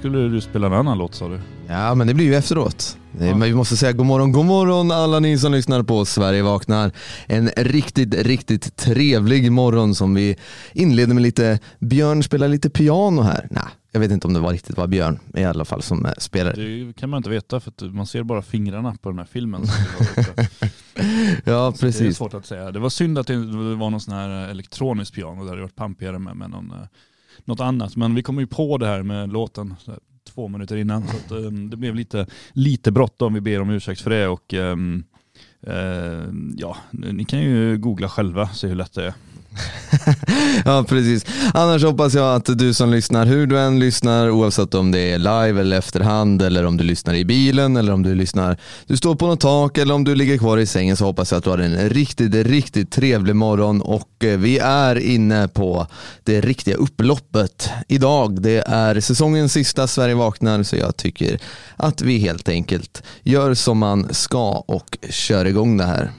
Skulle du spela en annan låt sa du. Ja, men det blir ju efteråt. Ja. Men vi måste säga god morgon, god morgon alla ni som lyssnar på Sverige vaknar. En riktigt, riktigt trevlig morgon som vi inleder med lite Björn spelar lite piano här. Nej, jag vet inte om det var riktigt var Björn i alla fall som eh, spelade. Det kan man inte veta för att man ser bara fingrarna på den här filmen. Ja, Det är precis. svårt att säga. Det var synd att det var någon sån här elektronisk piano där det varit pampigare med, med någon, eh, något annat. Men vi kom ju på det här med låten så här, två minuter innan. Så att, um, det blev lite, lite bråttom. Vi ber om ursäkt för det. Och, um, uh, ja, ni kan ju googla själva, se hur lätt det är. Ja, precis. Annars hoppas jag att du som lyssnar, hur du än lyssnar, oavsett om det är live eller efterhand eller om du lyssnar i bilen eller om du lyssnar, du står på något tak eller om du ligger kvar i sängen så hoppas jag att du har en riktigt, riktigt trevlig morgon och eh, vi är inne på det riktiga upploppet idag. Det är säsongens sista Sverige vaknar så jag tycker att vi helt enkelt gör som man ska och kör igång det här.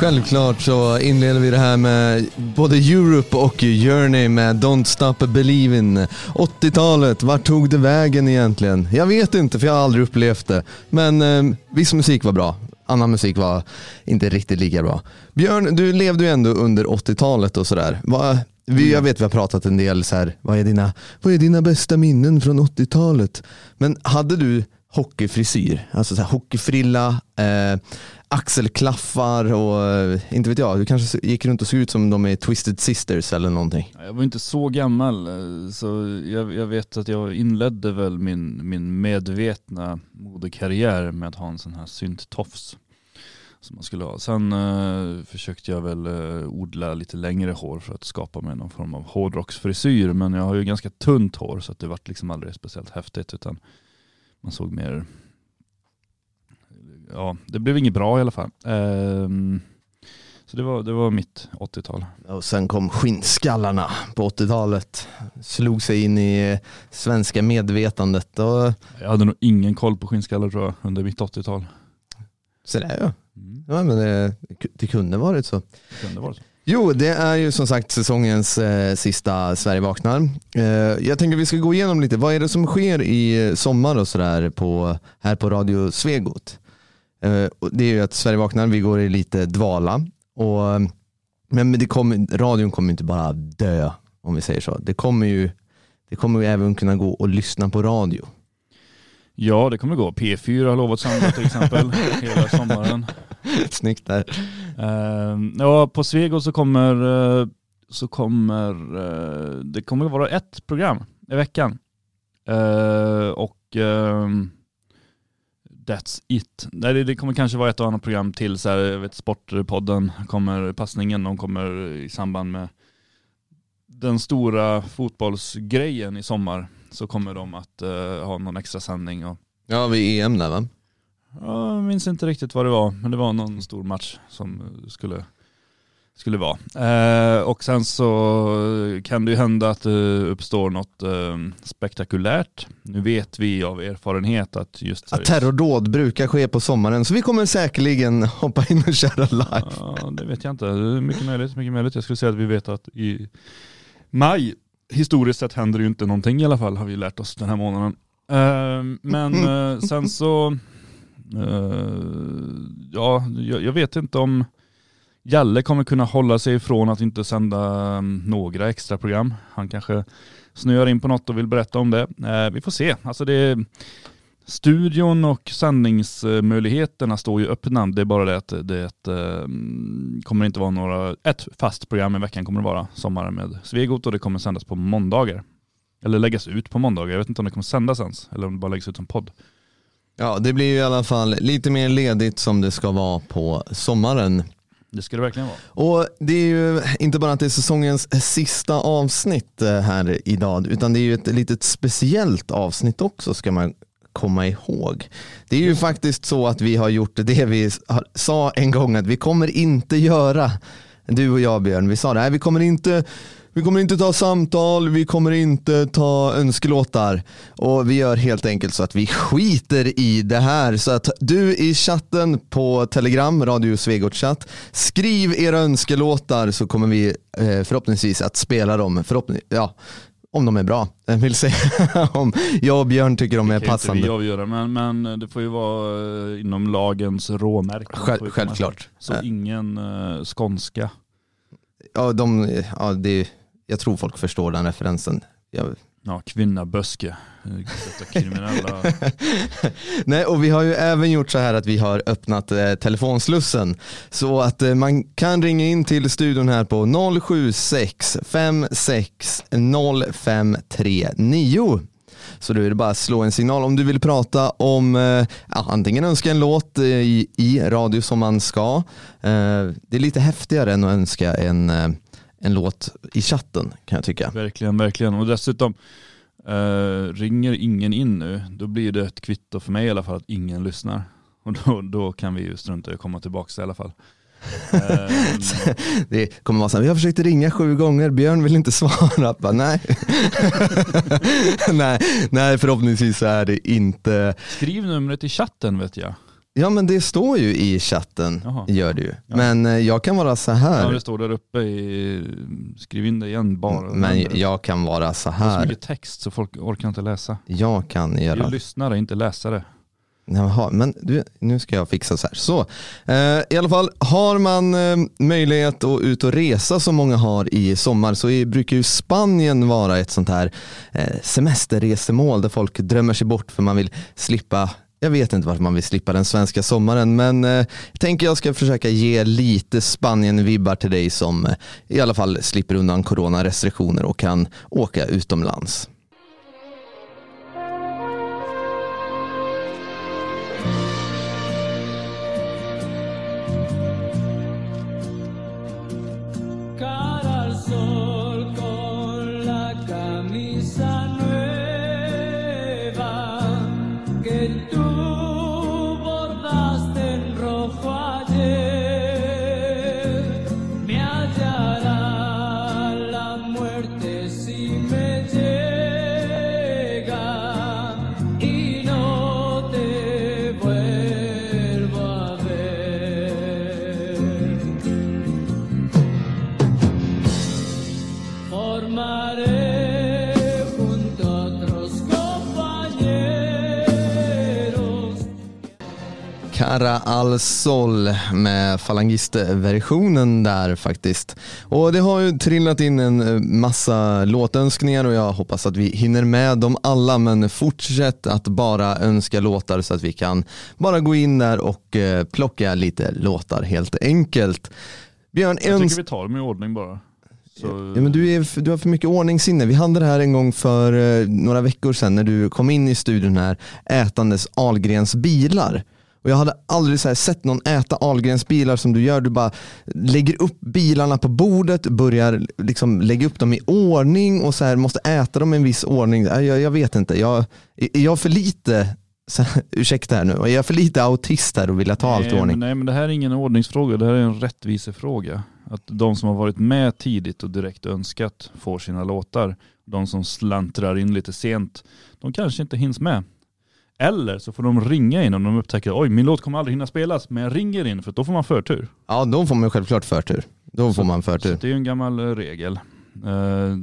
Självklart så inleder vi det här med både Europe och Journey med Don't Stop Believin'. 80-talet, vart tog det vägen egentligen? Jag vet inte för jag har aldrig upplevt det. Men eh, viss musik var bra, annan musik var inte riktigt lika bra. Björn, du levde ju ändå under 80-talet och sådär. Vi, jag vet vi har pratat en del så här, vad är dina, vad är dina bästa minnen från 80-talet? Men hade du hockeyfrisyr? Alltså så här, hockeyfrilla, eh, axelklaffar och eh, inte vet jag, du kanske gick runt och såg ut som de är Twisted Sisters eller någonting. Jag var inte så gammal eh, så jag, jag vet att jag inledde väl min, min medvetna modekarriär med att ha en sån här synttofs som man skulle ha. Sen eh, försökte jag väl eh, odla lite längre hår för att skapa mig någon form av hårdrocksfrisyr men jag har ju ganska tunt hår så att det vart liksom aldrig speciellt häftigt utan man såg mer Ja, det blev inget bra i alla fall. Ehm, så det var, det var mitt 80-tal. Och sen kom skinnskallarna på 80-talet. Slog sig in i eh, svenska medvetandet. Och, Jag hade nog ingen koll på skinnskallar tror jag under mitt 80-tal. så där ja. Mm. ja men det, det kunde varit så. Det kunde vara så. Jo, det är ju som sagt säsongens eh, sista Sverige vaknar. Eh, jag tänker vi ska gå igenom lite, vad är det som sker i sommar och sådär på, här på Radio Svegot? Eh, det är ju att Sverige vaknar, vi går i lite dvala. Och, eh, men det kommer, radion kommer inte bara dö, om vi säger så. Det kommer ju det kommer ju även kunna gå och lyssna på radio. Ja, det kommer gå. P4 har lovat sända till exempel hela sommaren. Snyggt där. Ehm, ja, på Svego så kommer, eh, så kommer eh, det kommer vara ett program i veckan. Eh, och ehm, that's it. Nej, det, det kommer kanske vara ett och annat program till. Så här, jag vet, Sportpodden kommer, passningen, de kommer i samband med den stora fotbollsgrejen i sommar så kommer de att ha någon extra sändning. Och, Ja, vi är EM där va? Ja, jag minns inte riktigt vad det var, men det var någon stor match som skulle, skulle vara. Eh, och sen så kan det ju hända att det uppstår något eh, spektakulärt. Nu vet vi av erfarenhet att just Att terrordåd brukar ske på sommaren, så vi kommer säkerligen hoppa in och köra live. Ja, det vet jag inte. Det är mycket möjligt, mycket möjligt. Jag skulle säga att vi vet att i maj, historiskt sett händer det ju inte någonting i alla fall, har vi lärt oss den här månaden. Eh, men eh, sen så, Eh, ja, jag, jag vet inte om Jalle kommer kunna hålla sig ifrån att inte sända ehm, några extra program. Han kanske snöar in på något och vill berätta om det. Eh, vi får se. Alltså det, studion och sändningsmöjligheterna står ju öppna. Det är bara det att det ehm, kommer inte vara några, ett fast program i veckan kommer det vara sommaren med Svegot och det kommer sändas på måndagar. Eller läggas ut på måndagar. Jag vet inte om det kommer sändas ens eller om det bara läggs ut som podd. Ja, det blir ju i alla fall lite mer ledigt som det ska vara på sommaren. Det ska det verkligen vara. Och det är ju inte bara att det är säsongens sista avsnitt eh, här idag, utan det är ju ett litet speciellt avsnitt också ska man komma ihåg. Det är ju faktiskt så att vi har gjort det vi sa en gång att vi kommer inte göra, du och jag Björn, vi sa det, nej vi kommer inte vi kommer inte ta samtal, vi kommer inte ta önskelåtar och vi gör helt enkelt så att vi skiter i det här. Så att du i chatten på Telegram, Radio Svegot chatt, skriv era önskelåtar så kommer vi eh, förhoppningsvis att spela dem. Förhoppning, ja, om de är bra. Jag vill säga om jag och Björn tycker de är Det kan inte vi passande. avgöra men, men det får ju vara eh, inom lagens råmärken. Själv- självklart. Så Eh. ingen uh, skånska. Ja, de, ja, det, jag tror folk förstår den referensen. Jag, Ja, kvinna böske. Kriminella. Nej, och vi har ju även gjort så här att vi har öppnat eh, telefonslussen så att eh, man kan ringa in till studion här på 076 56 0539. Så då är det bara att slå en signal om du vill prata om eh, antingen önska en låt eh, i, i radio som man ska. Eh, det är lite häftigare än att önska en, eh, en låt i chatten kan jag tycka. verkligen, verkligen. Och dessutom, eh, ringer ingen in nu, då blir det ett kvitto för mig i alla fall att ingen lyssnar. Och då, då kan vi ju strunta i att komma tillbaka i alla fall. Eh, Det kommer vara så här, vi har försökt ringa sju gånger, Björn vill inte svara. Bara, nej. nej, nej, förhoppningsvis så är det inte. skriv numret i chatten vet jag. Ja men det står ju i chatten, Jaha. gör det ju. Ja. Men eh, jag kan vara så Ja, här. det står där uppe i, skriv in det igen bara. Men jag kan vara så Det är så här. mycket text så folk orkar inte läsa. Jag kan Det är göra ju lyssnare, inte läsare. Jaha, men du, nu ska jag fixa så här. Så, eh, I alla fall, har man eh, möjlighet att ut och resa som många har i sommar så är, brukar ju Spanien vara ett sånt här eh, semesterresemål där folk drömmer sig bort för man vill slippa jag vet inte varför man vill slippa den svenska sommaren men eh, jag tänker jag ska försöka ge lite Spanien-vibbar till dig som eh, i alla fall slipper undan coronarestriktioner och kan åka utomlands. Cara al Sol med falangistversionen där faktiskt. Och det har ju trillat in en eh, massa låtönskningar och jag hoppas att vi hinner med dem alla men fortsätt att bara önska låtar så att vi kan bara gå in där och eh, plocka lite låtar helt enkelt. Björn, Jag tycker vi tar dem i ordning bara. Så, Ja, men du, är, du har för mycket ordningssinne. Vi hade det här en gång för eh, några veckor sedan när du kom in i studion här ätandes Ahlgrens bilar. Och jag hade aldrig så här sett någon äta Ahlgrens bilar som du gör. Du bara lägger upp bilarna på bordet, börjar liksom lägga upp dem i ordning och så här måste äta dem i en viss ordning. Jag, jag, vet inte, jag, är jag för lite, så, ursäkta här nu, är jag för lite autist här och vill ta allt i nej, ordning? men, nej men det här är ingen ordningsfråga, det här är en rättvisefråga. Att de som har varit med tidigt och direkt önskat får sina låtar. De som slantrar in lite sent, de kanske inte hinns med. Eller så får de ringa in om de upptäcker oj min låt kommer aldrig hinna spelas men jag ringer in för då får man förtur. Ja, då får man självklart förtur. Då får man Så förtur. det är ju en gammal eh, regel. Eh,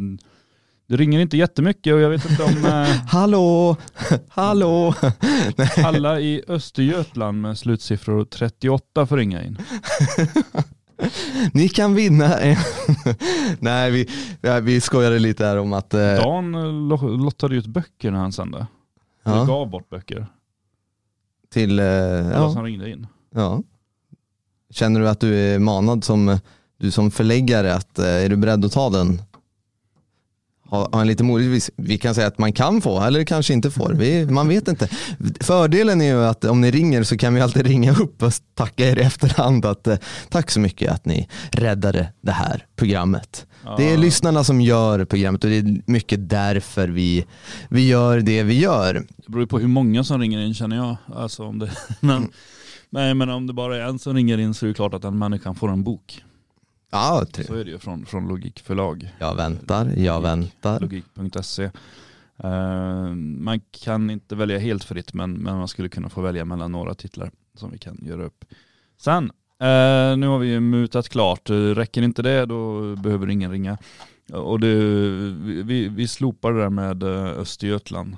Det ringer inte jättemycket och jag vet inte om eh, Hallå, hallå. alla i Östergötland med slutsiffror 38 får ringa in. Ni kan vinna en... Nej, vi, vi skojade lite här om att... Eh, Dan eh, lo- lottade ut böcker när han sände. Ja, gav bort böcker. till... Eh, Alla ja, som ringde in. ja. Känner du att du är manad som, du som förläggare? Att, eh, är du beredd att ta den? Ha, ha en lite modig, vi kan säga att man kan få eller kanske inte får. Vi, man vet inte. Fördelen är ju att om ni ringer så kan vi alltid ringa upp och tacka er i efterhand att eh, tack så mycket att ni räddade det här programmet. Det är lyssnarna som gör programmet och det är mycket därför vi, vi gör det vi gör. Det beror ju på hur många som ringer in känner jag. Alltså om det, men, nej, men om det bara är en som ringer in så är det klart att den människan får en bok. Ja, Så tre. är det ju från, från Logik förlag. jag väntar, jag väntar. Logik.se. Eh, man kan inte välja helt fritt men, men man skulle kunna få välja mellan några titlar som vi kan göra upp. Sen, eh, nu har vi ju mutat klart. Räcker inte det då behöver ingen ringa. Och det, vi, vi slopar det där med eh, Östergötland,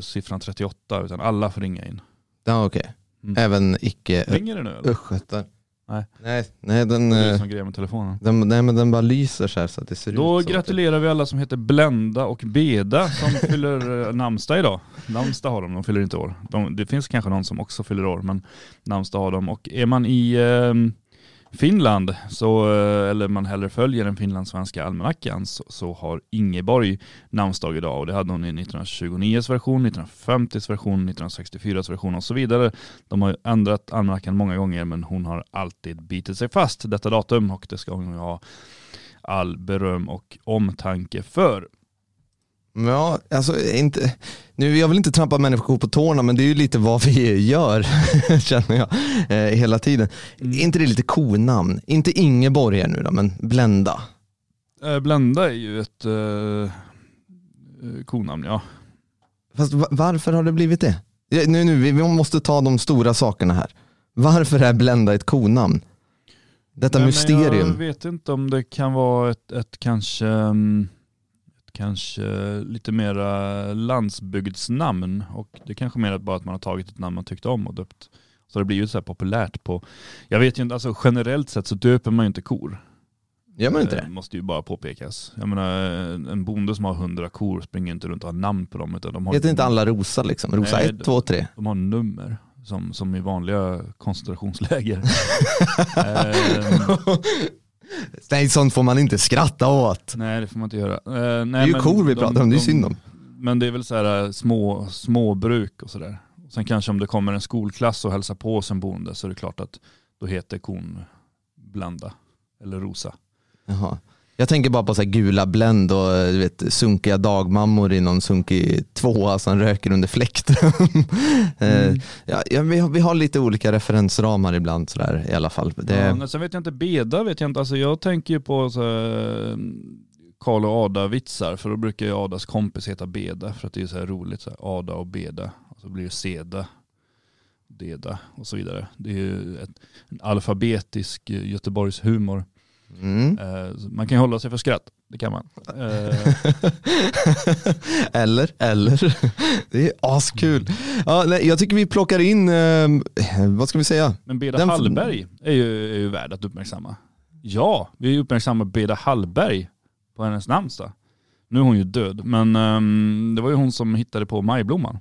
siffran 38, utan alla får ringa in. Ja, okej. Mm. Även icke Ringer det nu östgötar. Nej. Nej, nej, den, Det är eh, som grejer med telefonen. den, nej men den bara lyser så här så att det ser Då ut så. gratulerar vi alla som heter Blenda och Beda som fyller eh, namnsdag idag. Namnsdag har de, de fyller inte år. De, det finns kanske någon som också fyller år, men namnsdag har de. Och är man i eh, Finland, så, eh, eller man hellre följer den finlandssvenska almanackan, så, så har Ingeborg namnsdag idag. Och det hade hon i 1929s version, 1950s version, 1964s version och så vidare. De har ju ändrat almanackan många gånger, men hon har alltid bitit sig fast detta datum och det ska hon ju ha all beröm och omtanke för. Ja, alltså inte, nu, jag vill inte trampa människor på tårna men det är ju lite vad vi gör känner jag eh, hela tiden. Mm. Är inte det lite konamn? Inte Ingeborg här nu då, men Blenda. Eh, Blenda är ju ett eh, eh, konamn, ja. Fast va- varför har det blivit det? Ja, Nu, nu, vi vi måste ta de stora sakerna här. Varför är Blenda ett konamn? Detta Men mysterium. Jag vet inte om det kan vara ett, ett kanske ett kanske lite mera landsbygdsnamn och det kanske mer bara att man har tagit ett namn man tyckte om och döpt. Så det blir ju så här populärt på, jag vet ju inte, alltså generellt sett så döper man ju inte kor. Gör man inte Det det? måste ju bara påpekas. Jag menar en bonde som har hundra kor springer inte runt och har namn på dem utan de har Heter inte alla Rosa liksom? Rosa Nej, 1, 2, 3. De har nummer som, som i vanliga koncentrationsläger. Ehm, Nej, sånt får man inte skratta åt. nej det får man inte göra. Eh, nej, Det är ju kor vi pratar om, det är synd om. Men det är väl så här eh, små, småbruk och sådär. Sen kanske om det kommer en skolklass och hälsar på en bonde så är det klart att då heter kon Blanda eller Rosa. Jaha. Jag tänker bara på så här gula Blend och du vet, sunkiga dagmammor i någon sunkig tvåa som röker under fläkten. Eh, ja, ja, vi, har, vi har lite olika referensramar ibland sådär i alla fall. Det, Ja, men sen vet jag inte, Beda vet jag inte. Alltså jag tänker ju på så här, Karl och Ada-vitsar. För då brukar ju Adas kompis heta Beda. För att det är så här roligt. Så här, Ada och Beda. Och så blir det Seda, Deda och så vidare. Det är ju ett, en alfabetisk eh, Göteborgs humor. Mm. Eh, man kan ju hålla sig för skratt. Det kan man. Eller, eller. Det är askul. Ja, nej, jag tycker vi plockar in, eh, vad ska vi säga? men Beda Den- Hallberg är ju, är ju värd att uppmärksamma. Ja, vi uppmärksammar Beda Hallberg på hennes namnsdag. Nu är hon ju död, men ehm, det var ju hon som hittade på majblomman.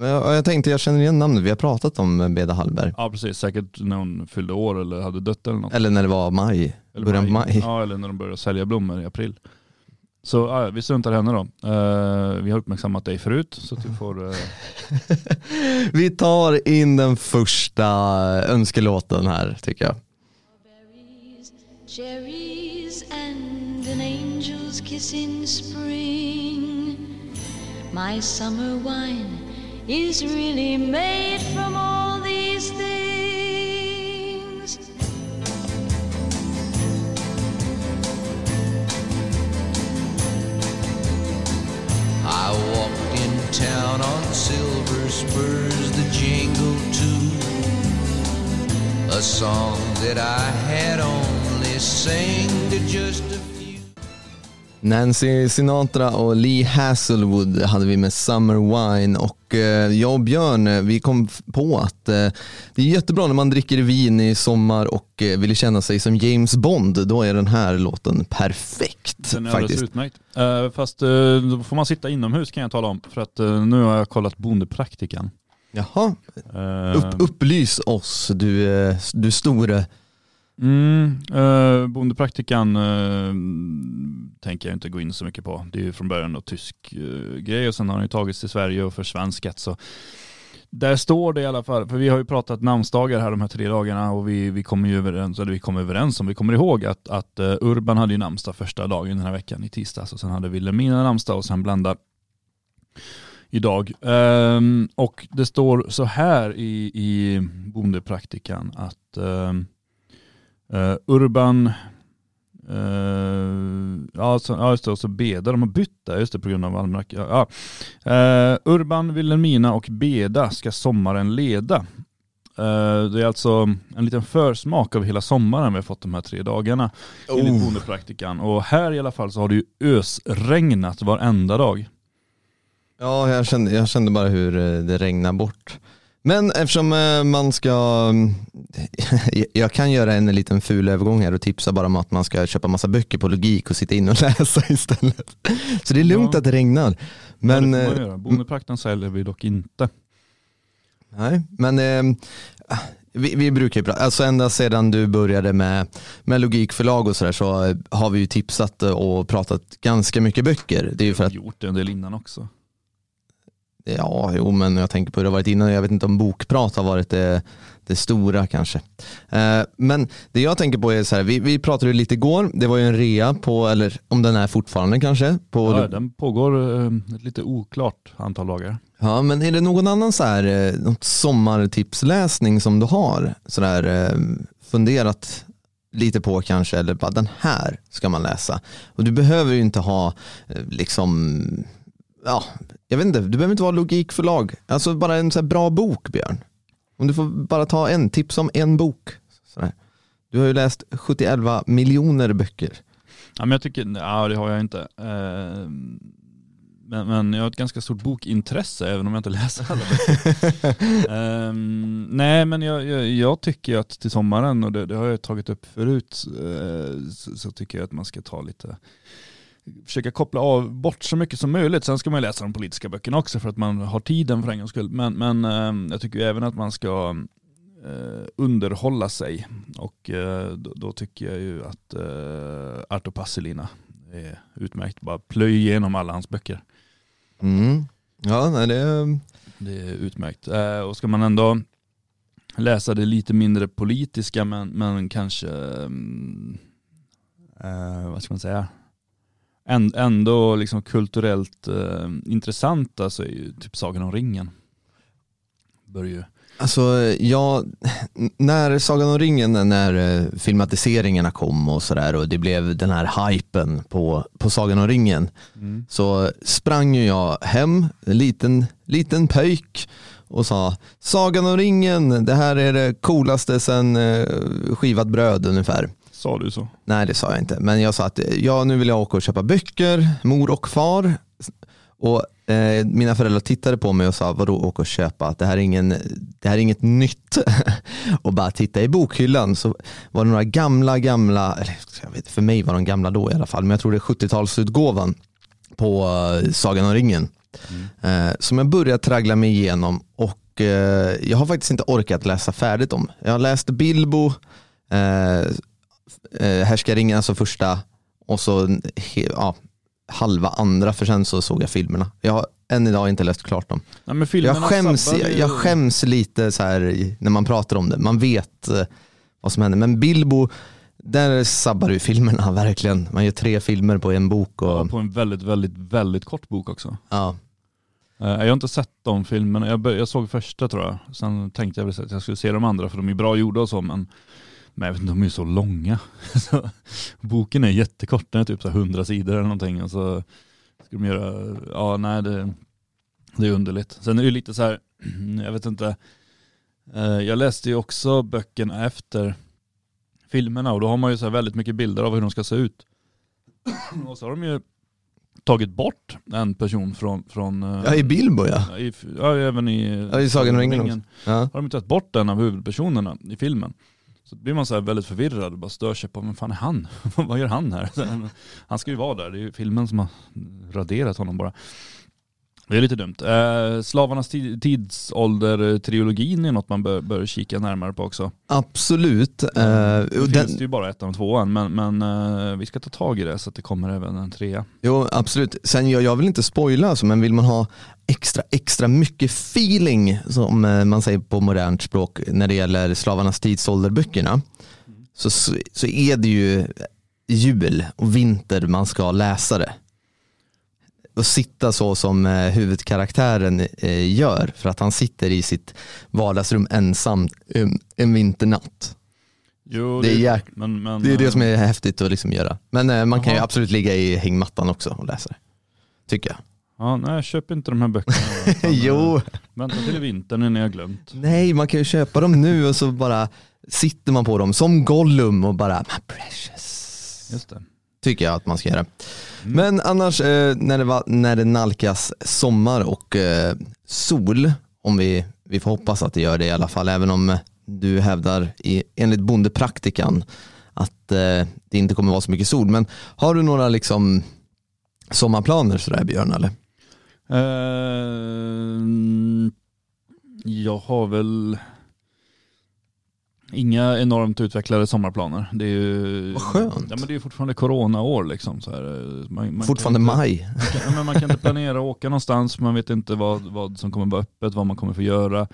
Jag, jag tänkte, jag känner igen namnet, vi har pratat om Beda Hallberg. Ja precis, säkert när hon fyllde år eller hade dött eller något. Eller när det var maj, Eller början på maj. Ja, eller när de började sälja blommor i april. Så ja, vi struntar henne då. Eh, vi har uppmärksammat dig förut så att du får... eh, Vi tar in den första önskelåten här tycker jag. Cherries, and an angel's kiss in spring. My summer wine is really made from all these things. I walked in town on silver spurs, the jingle too. A song that I had only sang to just. Nancy Sinatra och Lee Hasselwood hade vi med Summer Wine och eh, jag och Björn eh, vi kom på att eh, det är jättebra när man dricker vin i sommar och vill känna sig som James Bond. Då är den här låten perfekt Den är faktiskt. utmärkt. Fast då får man sitta inomhus kan jag tala om. För att nu har jag kollat Bondepraktikan. Jaha, Upp, upplys oss du, du store Mm, eh, bondepraktikan eh, tänker jag inte gå in så mycket på. Det är ju från början en tysk eh, grej och sen har den ju tagits till Sverige och försvenskat. Så där står det i alla fall, för vi har ju pratat namnsdagar här de här tre dagarna och vi, vi kommer ju överens, eller vi kom överens om, vi kommer ihåg att, att uh, Urban hade ju namnsdag första dagen den här veckan i tisdags och sen hade Wilhelmina namnsdag och sen Blenda idag. Um, och det står så här i, i bondepraktikan att um, eh, Urban Uh, ja, så, ja just det, och så Beda, de har bytt där, just det på grund av almanackan. Ja. Eh, Urban, Wilhelmina och Beda ska sommaren leda. Eh, det är alltså en liten försmak av hela sommaren vi har fått de här tre dagarna enligt Oh. bondepraktikan. Och här i alla fall så har det ju ösregnat varenda dag. Ja, jag kände, jag kände bara hur det regnar bort. Men eftersom eh, man ska, jag kan göra en liten ful övergång här och tipsa bara om att man ska köpa massa böcker på logik och sitta in och läsa istället. Så det är lugnt Ja. att det regnar. Men, ja, det får man eh, göra. Bondepraktikan säljer vi dock inte. nej, men eh, vi, vi brukar ju prata, alltså ända sedan du började med, med logikförlag och sådär så eh, har vi ju tipsat och pratat ganska mycket böcker. Det är ju för att har gjort det en del innan också. Ja, jo, men jag tänker på hur det har varit innan. Jag vet inte om bokprat har varit det, det stora kanske. Eh, men det jag tänker på är så här, vi, vi pratade lite igår, det var ju en rea på, eller om den är fortfarande kanske. På, Ja, ja, den pågår eh, ett lite oklart antal dagar. men är det någon annan så här, eh, något sommartipsläsning som du har? Så där, eh, funderat lite på kanske, eller bara den här ska man läsa. Och du behöver ju inte ha eh, liksom, ja, jag vet inte, du behöver inte vara logikförlag. Alltså bara en så bra bok Björn. Om du får bara ta en, tips om en bok. Sådär. Du har ju läst 71 miljoner böcker. Ja, men jag tycker, ja det har jag inte. Eh, Men, men jag har ett ganska stort bokintresse även om jag inte läser alla böcker. Ehm, nej men jag, jag, jag tycker att till sommaren, och det, det har jag tagit upp förut, eh, så, så tycker jag att man ska ta lite försöka koppla av bort så mycket som möjligt. Sen ska man ju läsa de politiska böckerna också för att man har tiden för en gångs skull. Men, men eh, jag tycker ju även att man ska eh, underhålla sig. Och eh, då, då tycker jag ju att eh, Arto Passelina är utmärkt. Bara plöj igenom alla hans böcker. Mm. Ja, nej, det, Det är utmärkt. Eh, och ska man ändå läsa det lite mindre politiska men, men kanske, mm, eh, vad ska man säga, ändå liksom kulturellt eh, intressanta så är ju typ Sagan om ringen. Bör ju, Alltså, ja, när Sagan om ringen, när eh, filmatiseringarna kom och sådär och det blev den här hypen på, på Sagan om ringen så sprang ju jag hem, en liten, liten pöjk och sa Sagan om ringen, det här är det coolaste sen eh, skivat bröd ungefär. Sa du så? Nej det sa jag inte, men jag sa att eh, ja, nu vill jag åka och köpa böcker, mor och far. Och eh, mina föräldrar tittade på mig och sa, vadå åka och köpa? Det här är, ingen, det här är inget nytt. och bara titta i bokhyllan så var det några gamla, gamla, jag vet, för mig var de gamla då i alla fall, men jag tror det är 70-talsutgåvan på eh, Sagan om ringen. Eh, som jag började traggla mig igenom och eh, jag har faktiskt inte orkat läsa färdigt om. Jag har läst Bilbo, eh, Härskaringen, alltså första och så ja, halva andra för sen så såg jag filmerna. Jag har än idag inte läst klart dem. Nej, Jag skäms, jag, jag skäms lite så här när man pratar om det. Man vet eh, vad som händer. Men Bilbo, där sabbar ju filmerna verkligen. Man gör tre filmer på en bok. Och, Ja, på en väldigt, väldigt, väldigt kort bok också. ja. Eh, Jag har inte sett de filmerna. Jag, jag såg första tror jag. Sen tänkte jag väl att jag skulle se de andra för de är bra gjorda och så men, men jag vet inte, de är ju så långa. Så, boken är jättekort, den är typ så här 100 sidor eller någonting. Och så ska de göra, ja nej det, det är underligt. Sen är det ju lite så här, jag vet inte. eh, Jag läste ju också böckerna efter filmerna och då har man ju så här väldigt mycket bilder av hur de ska se ut. Och så har de ju tagit bort en person från, från eh, ja, i Bilbo ja. Ja, i, ja även i, Ja, i Sagan om ringen ja. Har de tagit bort en av huvudpersonerna i filmen. Så blir man så här väldigt förvirrad och bara stör sig på, vem fan är han? Vad gör han här? Här, Han ska ju vara där, det är ju filmen som har raderat honom bara. Det är lite dumt. Eh, Slavarnas tid- tidsålder-trilogin är något man bör, bör kika närmare på också. Absolut. Eh, Det finns den, ju bara ettan och tvåan men, men eh, vi ska ta tag i det så att det kommer även en trea. jo, absolut. Sen jag, jag vill inte spoila, alltså, men vill man ha extra, extra mycket feeling, som eh, man säger på modernt språk, när det gäller Slavarnas tidsålder-böckerna, så, så, så är det ju jul och vinter man ska läsa det. Och sitta så som eh, huvudkaraktären eh, gör, för att han sitter i sitt vardagsrum ensam en, en vinternatt. Jo, Det är jäk- men, men, Det är det eh, som är häftigt att liksom göra. Men man kan ju absolut ligga i hängmattan också och läsa det. Tycker jag. Ja, nej, köp inte de här böckerna. jo, Vänta till vintern ni har glömt. nej man kan ju köpa dem nu och så bara sitter man på dem som Gollum och bara my precious. Just det. Tycker jag att man ska göra. Men annars eh, när, det var, när det nalkas sommar och eh, sol, om vi, vi får hoppas att det gör det i alla fall, även om du hävdar i, enligt bondepraktikan att eh, det inte kommer vara så mycket sol. Men har du några liksom sommarplaner sådär Björn eller? Eh, jag har väl inga enormt utvecklade sommarplaner. Det är ju, Vad skönt. Ja, men det är ju fortfarande coronaår liksom. Så här. Man, man Fortfarande inte, maj. Man kan, men man kan inte planera att åka någonstans, man vet inte vad, vad som kommer vara öppet, vad man kommer få göra.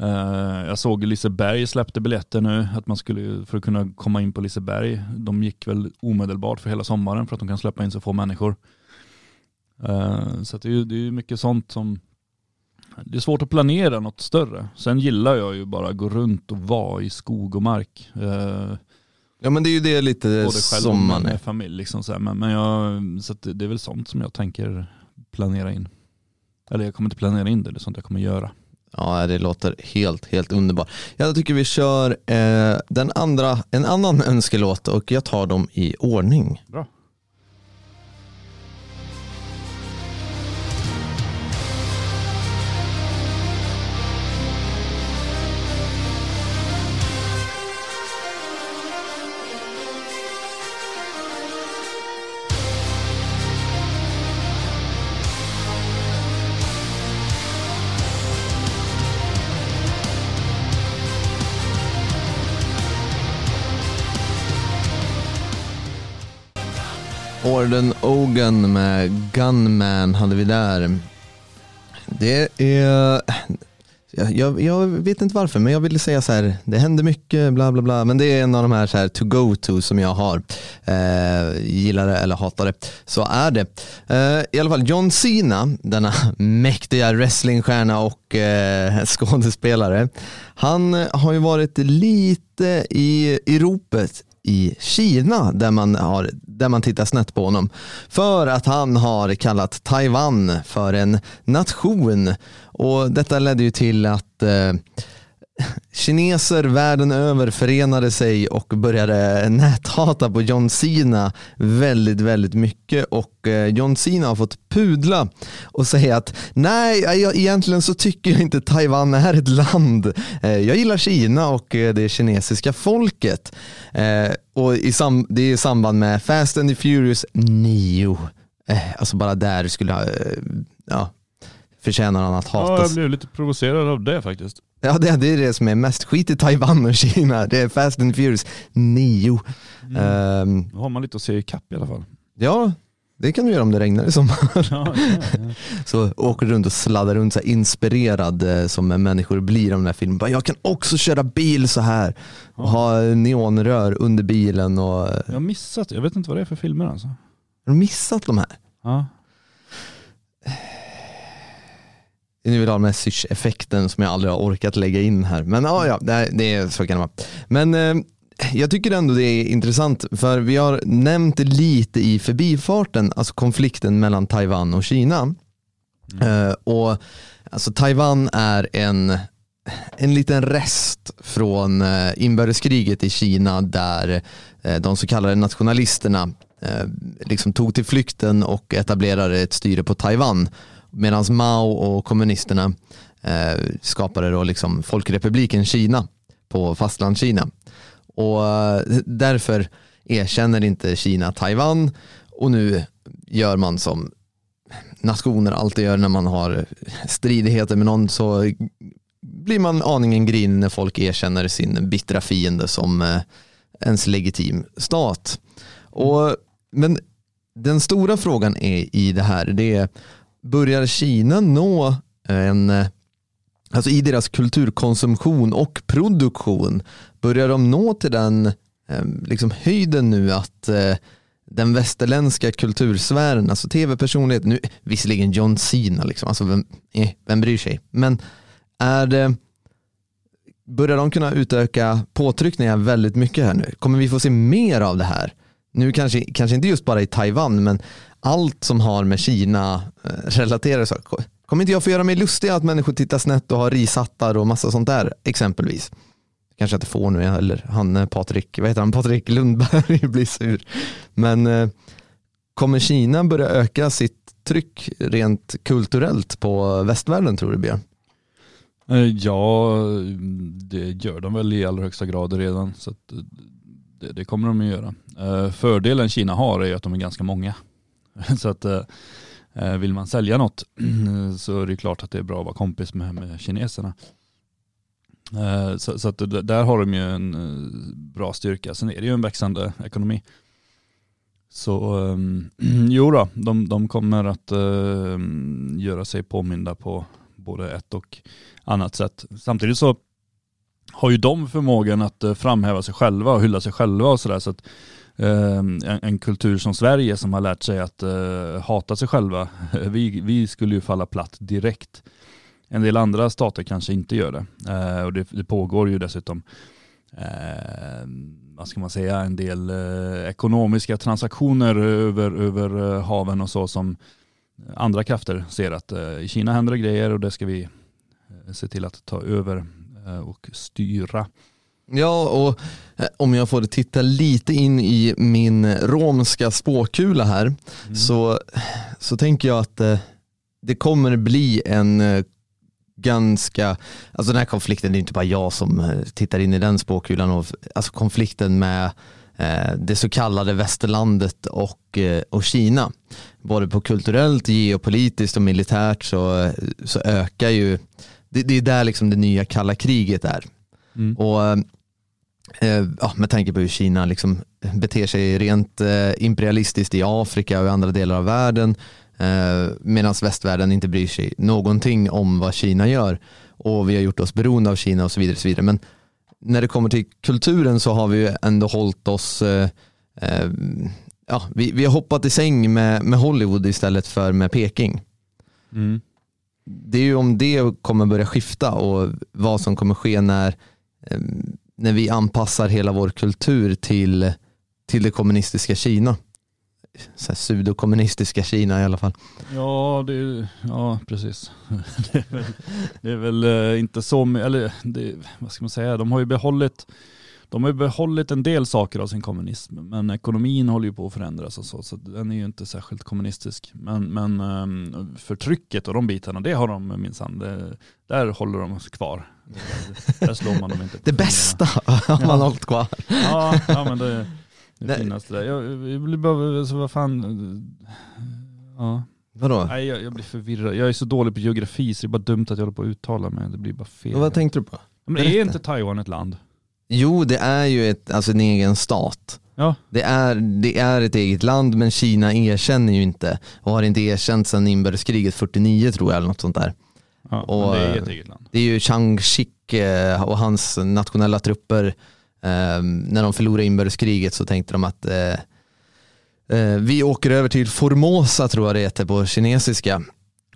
Eh, jag såg Liseberg släppte biljetter nu, att man skulle, för att kunna komma in på Liseberg, de gick väl omedelbart för hela sommaren för att de kan släppa in så få människor. Eh, så det är ju det är ju mycket sånt som, det är svårt att planera något större. Sen gillar jag ju bara att gå runt och vara i skog och mark. Eh, Ja men det är ju det lite både själv som man med är. familj. Liksom så här. Men, men jag, så det är väl sånt som jag tänker planera in. Eller jag kommer inte planera in det, det är sånt jag kommer göra. Ja det låter helt, helt underbart. Jag tycker vi kör eh, den andra, en annan önskelåt och jag tar dem i ordning. Bra. Jordan Ogan med Gunman hade vi där. Det är, jag, jag, jag vet inte varför, men jag ville säga så här, det händer mycket, bla bla bla, men det är en av de här, så här to go to som jag har. Eh, gillar det eller hatar det, så är det. Eh, I alla fall John Cena, denna mäktiga wrestlingstjärna och eh, skådespelare, han har ju varit lite i, i ropet i Kina där man, har, där man tittar snett på honom. För att han har kallat Taiwan för en nation. Och detta ledde ju till att eh, kineser världen över förenade sig och började näthata på John Cena väldigt, väldigt mycket och eh, John Cena har fått pudla och säga att nej, jag, egentligen så tycker jag inte Taiwan är ett land. Eh, Jag gillar Kina och eh, det kinesiska folket. Och i sam, det är i samband med Fast and the Furious 9. Eh, Alltså bara där skulle, ja, förtjänar han att Ja, hatas. jag blev lite provocerad av det faktiskt. Ja det, det är det som är mest skit i Taiwan och Kina. Det är Fast and Furious 9. Ehm, Då har man lite att se i kapp i alla fall. ja, det kan du göra om det regnar i sommar. Ja, ja, ja. Så åker runt och sladdar runt så inspirerad eh, som människor blir av den här filmen. Bara, jag kan också köra bil så här och ha neonrör under bilen och Jag har missat, jag vet inte vad det är för filmer alltså. har du missat de här? Ja. Vill ha den här sysch-effekten som jag aldrig har orkat lägga in här. Men ja, ja det, det är, så kan det vara. Men eh, jag tycker ändå det är intressant för vi har nämnt det lite i förbifarten, alltså konflikten mellan Taiwan och Kina. Eh, och alltså Taiwan är en, en liten rest från eh, inbördeskriget i Kina där eh, de så kallade nationalisterna eh, liksom tog till flykten och etablerade ett styre på Taiwan. Medan Mao och kommunisterna eh, skapade då liksom Folkrepubliken Kina på fastlandskina. Och eh, därför erkänner inte Kina Taiwan och nu gör man som nationer alltid gör när man har stridigheter med någon så blir man aningen grinig när folk erkänner sin bittra fiende som eh, ens legitim stat. Och, men den stora frågan är i det här, det är börjar Kina nå eh, en, eh, alltså i deras kulturkonsumtion och produktion, börjar de nå till den eh, liksom höjden nu att den västerländska kultursfären, alltså tv-personlighet, nu visserligen John Cena, liksom, alltså vem, eh, vem bryr sig? Men är det, börjar de kunna utöka påtryckningar väldigt mycket här nu? Kommer vi få se mer av det här? Nu kanske, kanske inte just bara i Taiwan, men allt som har med Kina eh, relaterade saker. Kommer inte jag få göra mig lustig att människor tittar snett och har rishattar och massa sånt där exempelvis? Kanske jag inte får nu eller han Patrik, vad heter han, Patrik Lundberg blir sur. Men eh, kommer Kina börja öka sitt tryck rent kulturellt på västvärlden tror du Björn? Eh, ja, det gör de väl i allra högsta grad redan. Så att det, det kommer de att göra. Eh, Fördelen Kina har är att de är ganska många. Så att eh, eh, vill man sälja något så är det klart att det är bra att vara kompis med, med kineserna. Eh, Så, så att där har de ju en eh, bra styrka. Sen är det ju en växande ekonomi. Så um, jo då, de, de kommer att eh, göra sig påminda på både ett och annat sätt. Samtidigt så har ju de förmågan att eh, framhäva sig själva och hylla sig själva och sådär. Så att eh, en, en kultur som Sverige som har lärt sig att eh, hata sig själva, vi, vi skulle ju falla platt direkt. En del andra stater kanske inte gör det. Eh, och det, det pågår ju dessutom ehm, vad ska man säga, en del eh, ekonomiska transaktioner över, över eh, haven och så som andra krafter ser att i Kina händer det grejer och det ska vi se till att ta över och styra. Ja, och eh, om jag får titta lite in i min romska spåkula här så, så tänker jag att eh, det kommer bli en eh, ganska, alltså den här konflikten, det är inte bara jag som eh, tittar in i den spåkulan, och, alltså konflikten med eh, det så kallade västerlandet och, eh, och Kina. Både på kulturellt, geopolitiskt och militärt så, så ökar ju, det, det är där liksom det nya kalla kriget är. Mm. Och eh, ja, med tanke på hur Kina liksom beter sig rent eh, imperialistiskt i Afrika och i andra delar av världen eh, medan västvärlden inte bryr sig någonting om vad Kina gör och vi har gjort oss beroende av Kina och så vidare. Och så vidare. Men när det kommer till kulturen så har vi ju ändå hållit oss eh, eh, ja, vi, vi har hoppat i säng med, med Hollywood istället för med Peking. Mm. Det är ju om det kommer börja skifta och vad som kommer ske när, eh, när vi anpassar hela vår kultur till, till det kommunistiska Kina. Så här pseudokommunistiska Kina i alla fall. Ja, det är, ja, precis. Det är väl, det är väl eh, inte så, eller det, vad ska man säga, de har ju behållit de har ju behållit en del saker av sin kommunism, men ekonomin håller ju på att förändras och så, så den är ju inte särskilt kommunistisk. Men, men ehm, förtrycket och de bitarna, det har de minsann, där håller de sig kvar. Där slår man dem inte Det bästa har man Ja. hållit kvar. Ja, ja men det, det finaste där. Jag, jag blir bara, alltså, vad fan, ja. Vadå? Nej jag, jag blir förvirrad. Jag är så dålig på geografi så det är bara dumt att jag håller på att uttala mig. Det blir bara fel. Vad tänkte du på? men är inte Taiwan ett land? Jo, det är ju ett, alltså en egen stat. Ja. Det är, det är ett eget land men Kina erkänner ju inte och har inte erkänt sedan inbördeskriget 49 tror jag eller något sånt där. ja Och, det är eh, ett eget land. Det är ju Chiang Shik eh, och hans nationella trupper. eh, När de förlorade inbördeskriget så tänkte de att eh, eh, vi åker över till Formosa tror jag det heter på kinesiska.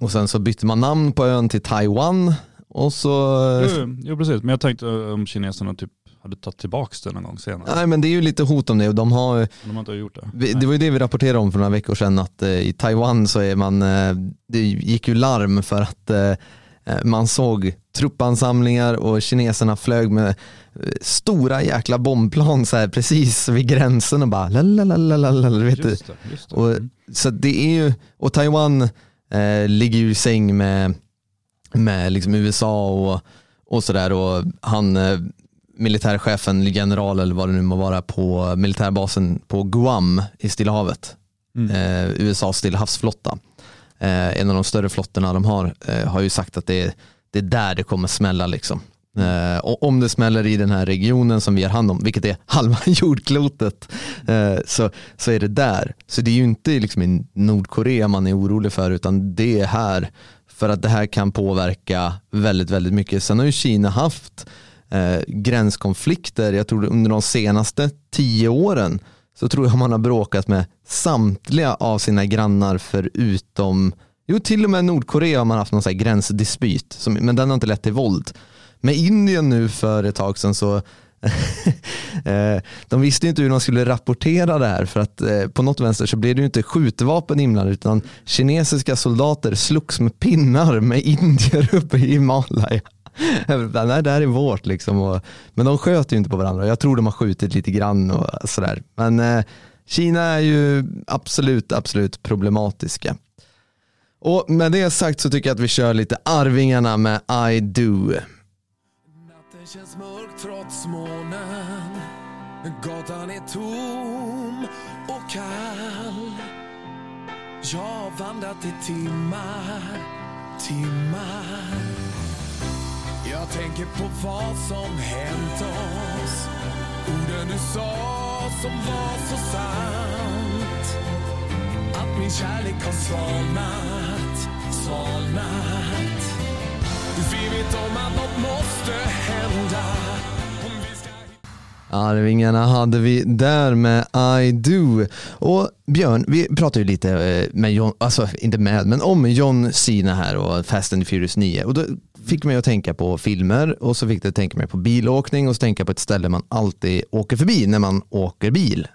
Och sen så bytte man namn på ön till Taiwan. Och så, Jo, jo precis, men jag tänkte eh, om kineserna typ hade tagit tillbaka det någon gång senare. nej men det är ju lite hot om det och de har de har inte gjort det. Vi-. Det var ju det vi rapporterade om för några veckor sedan att eh, i Taiwan så är man, eh, det gick ju larm för att eh, eh, man såg truppansamlingar och kineserna flög med eh, stora jäkla bombplan så här precis vid gränsen och bara lalalala, vet du. Just det, just det. Och, så det är ju, och Taiwan eh, ligger ju i säng med, med liksom USA och, och sådär och han eh, militärchefen, general eller vad det nu må vara på militärbasen på Guam i Stilla havet. Mm. Eh, USAs Stilla havsflotta. eh, en av de större flottorna de har, eh, har ju sagt att det är, det är där det kommer smälla liksom. Eh, och om det smäller i den här regionen som vi har hand om, vilket är halva jordklotet, eh, så, så är det där. Så det är ju inte liksom i Nordkorea man är orolig för, utan det är här. För att det här kan påverka väldigt, väldigt mycket. Sen har ju Kina haft eh, gränskonflikter, jag tror under de senaste tio åren, så tror jag man har bråkat med samtliga av sina grannar förutom, jo till och med Nordkorea har man haft någon här gränsdispyt, som, men den har inte lett till våld. Med Indien nu för ett tag sedan så eh, de visste inte hur de skulle rapportera det här för att eh, på något vänster så blev det ju inte skjutvapen inblandade utan kinesiska soldater slogs med pinnar med indier uppe i Himalaya. Nej, det här är vårt liksom. Och, men de sköt ju inte på varandra. Jag tror de har skjutit lite grann och sådär. Men eh, Kina är ju absolut, absolut problematiska. Och med det sagt så tycker jag att vi kör lite Arvingarna med I Do. Natten känns mörk trots månen Gatan är tom och kall Jag har vandrat i timmar, timmar jag tänker på vad som hänt oss Orden du sa som var så sant Att min kärlek har svalnat, svalnat vi vet om att något måste hända Arvingarna hade vi där med I Do. Och Björn, vi pratade ju lite eh, med John, alltså inte med, men om John Cena här och Fast and the Furious 9. Och då fick mig att tänka på filmer och så fick det tänka mig på bilåkning och så tänka på ett ställe man alltid åker förbi när man åker bil.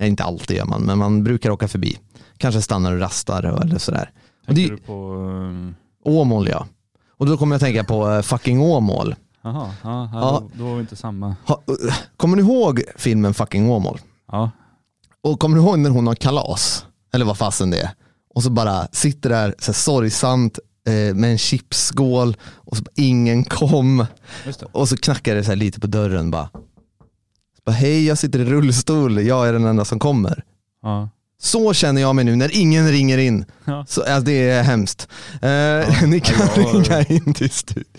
Nej, inte alltid gör man, men man brukar åka förbi. Kanske stannar och rastar eller sådär. Och Tänker det, du på... ehm, Åmål ja. Och då kommer jag att tänka på eh, fucking Åmål. Jaha, ja, ja. Då, då var vi inte samma. Ha, eh, kommer du ihåg filmen fucking Åmål? Ja, Och kommer du ihåg när hon har kalas? Eller vad fasen det är. Och så bara sitter där så här, sorgsamt med en chipsskål och så ingen kom. Och så knackar det så lite på dörren bara. Så bara Hej jag sitter i rullstol, jag är den enda som kommer. Ja. Så känner jag mig nu när ingen ringer in. Ja. Så, alltså, det är hemskt. Eh, ni kan Ja, ringa in till studion.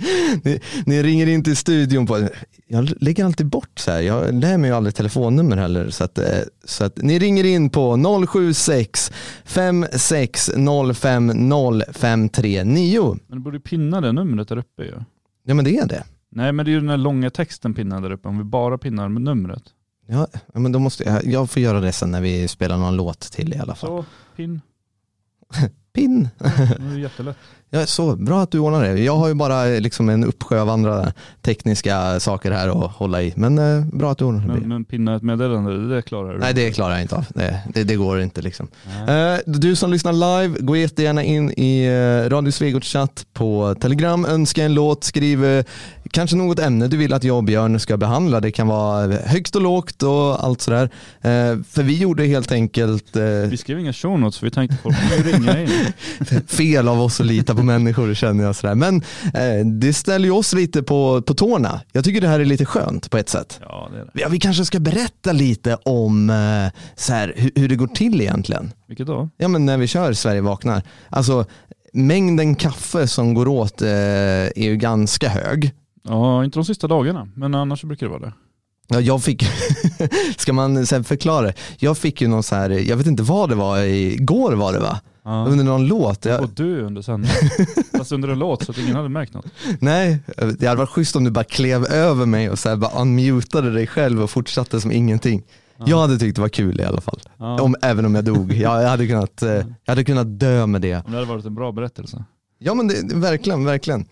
Ni, ni ringer in till studion på, jag lägger alltid bort så här. jag lär mig ju aldrig telefonnummer heller. Så att, eh, så att ni ringer in på 076 5605 0539. Men du borde pinna det numret där uppe ju. Ja men det är det. Nej men det är ju den här långa texten pinnad där uppe. Om vi bara pinnar med numret. Ja, ja, men då måste jag, jag får göra det sen när vi spelar någon låt till i alla fall. Så, pin. Pin. Det är jättelätt. Ja, så bra att du ordnar det. Jag har ju bara eh, liksom en uppsjö av andra tekniska saker här att hålla i. Men eh, bra att du ordnar det. Men, men pinna ett meddelande, det klarar du. Nej det klarar jag inte av. Det, det, det går inte liksom. Eh, du som lyssnar live, gå jättegärna in i uh, Radio Svegots chatt på Telegram, önska en låt, skriv eh, kanske något ämne du vill att jag och Björn ska behandla. Det kan vara högst och lågt och allt sådär. Eh, för vi gjorde helt enkelt eh, Vi skrev inga show notes för vi tänkte folk ringa in. fel av oss att lita på människor känner jag sådär. Men eh, det ställer ju oss lite på, på tårna. Jag tycker det här är lite skönt på ett sätt. Ja det är det. Ja, vi kanske ska berätta lite om eh, så här, hur, hur det går till egentligen. Vilket då? Ja men när vi kör Sverige vaknar. Alltså mängden kaffe som går åt eh, är ju ganska hög. Ja, inte de sista dagarna. Men annars brukar det vara det. Ja, jag fick, ska man förklara? Jag fick ju någon så här, jag vet inte vad det var, igår var det va? Ja. Under någon låt. Jag, Och du under sändning. Fast under en låt så att ingen hade märkt något. nej, det hade varit schysst om du bara klev över mig och så här bara unmutade dig själv och fortsatte som ingenting. Jag hade tyckt det var kul i alla fall. Ja. Om, även om jag dog. Jag, jag, hade kunnat, eh, jag hade kunnat dö med det. Om det hade varit en bra berättelse. Ja men det, verkligen, verkligen.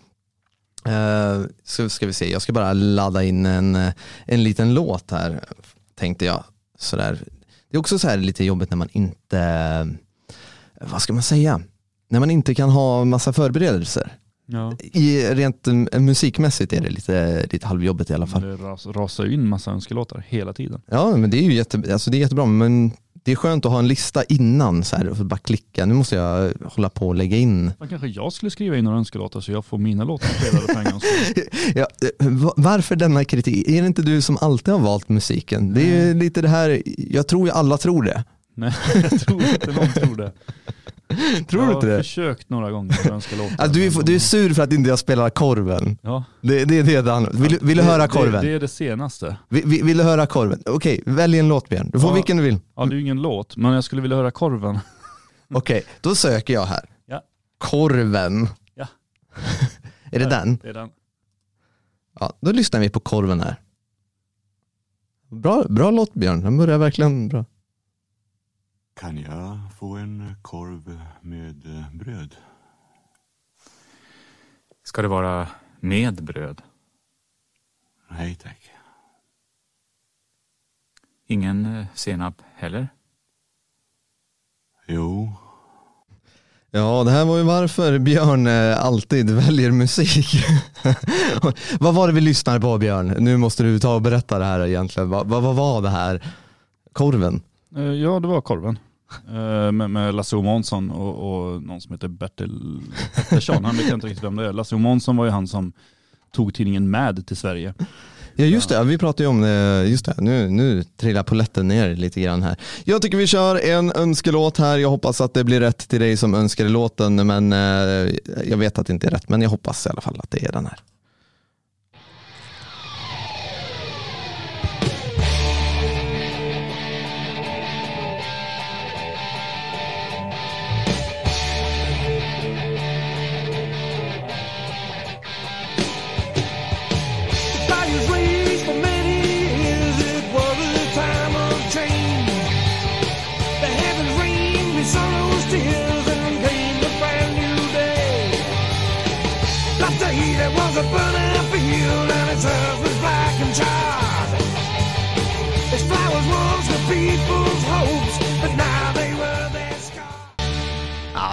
Uh, så ska vi se, jag ska bara ladda in en, eh, en liten låt här, tänkte jag. Sådär. Det är också så här lite jobbigt när man inte, vad ska man säga, när man inte kan ha massa förberedelser. Ja. I, rent eh, musikmässigt är det lite, lite halvjobbigt i alla fall. Det ras, rasar in massa önskelåtar hela tiden. Ja men det är ju jätte, alltså det är jättebra, men det är skönt att ha en lista innan så här, och bara klicka. Nu måste jag hålla på och lägga in Men kanske jag skulle skriva in några önskelåtar så jag får mina låtar spelade för en. Ja, va- varför denna kritik? Är det inte du som alltid har valt musiken? Det är lite det här, jag tror ju alla tror det. Nej, jag tror inte någon tror det. Tror jag du inte har det? försökt några gånger att önska låtar. Alltså, du, är, du är sur för att inte jag spelar korven. Ja. Det, det är det det handlar om. Vill, vill du Det- höra det, korven? Det är det senaste. Vill, vill, vill du höra korven? Okej, välj en låt Björn. Du får Ja. vilken du vill. Ja det är ju ingen låt, men jag skulle vilja höra korven. Okej, då söker jag här. Ja. Korven. Ja. är det den? Det är den. Ja, då lyssnar vi på korven här. Bra, bra låt Björn, den börjar verkligen bra. Kan jag få en korv med bröd? Ska det vara med bröd? Nej tack. Ingen eh, senap heller? Jo, Ja, det här var ju varför Björn eh, alltid väljer musik. vad var det vi lyssnade på Björn? Nu måste du ta och berätta det här egentligen. Vad, vad, vad var det här? Korven? Eh, Ja det var korven. Eh, med, med Lasse O Månsson och, och någon som heter Bertil Pettersson. Han vet jag inte riktigt vem det är. Lasse O Månsson var ju han som tog tidningen Mad till Sverige. Ja just det, vi pratade ju om det, just det, nu, nu trillar poletten ner lite grann här. Jag tycker vi kör en önskelåt här, jag hoppas att det blir rätt till dig som önskade låten, men eh, jag vet att det inte är rätt, men jag hoppas i alla fall att det är den här.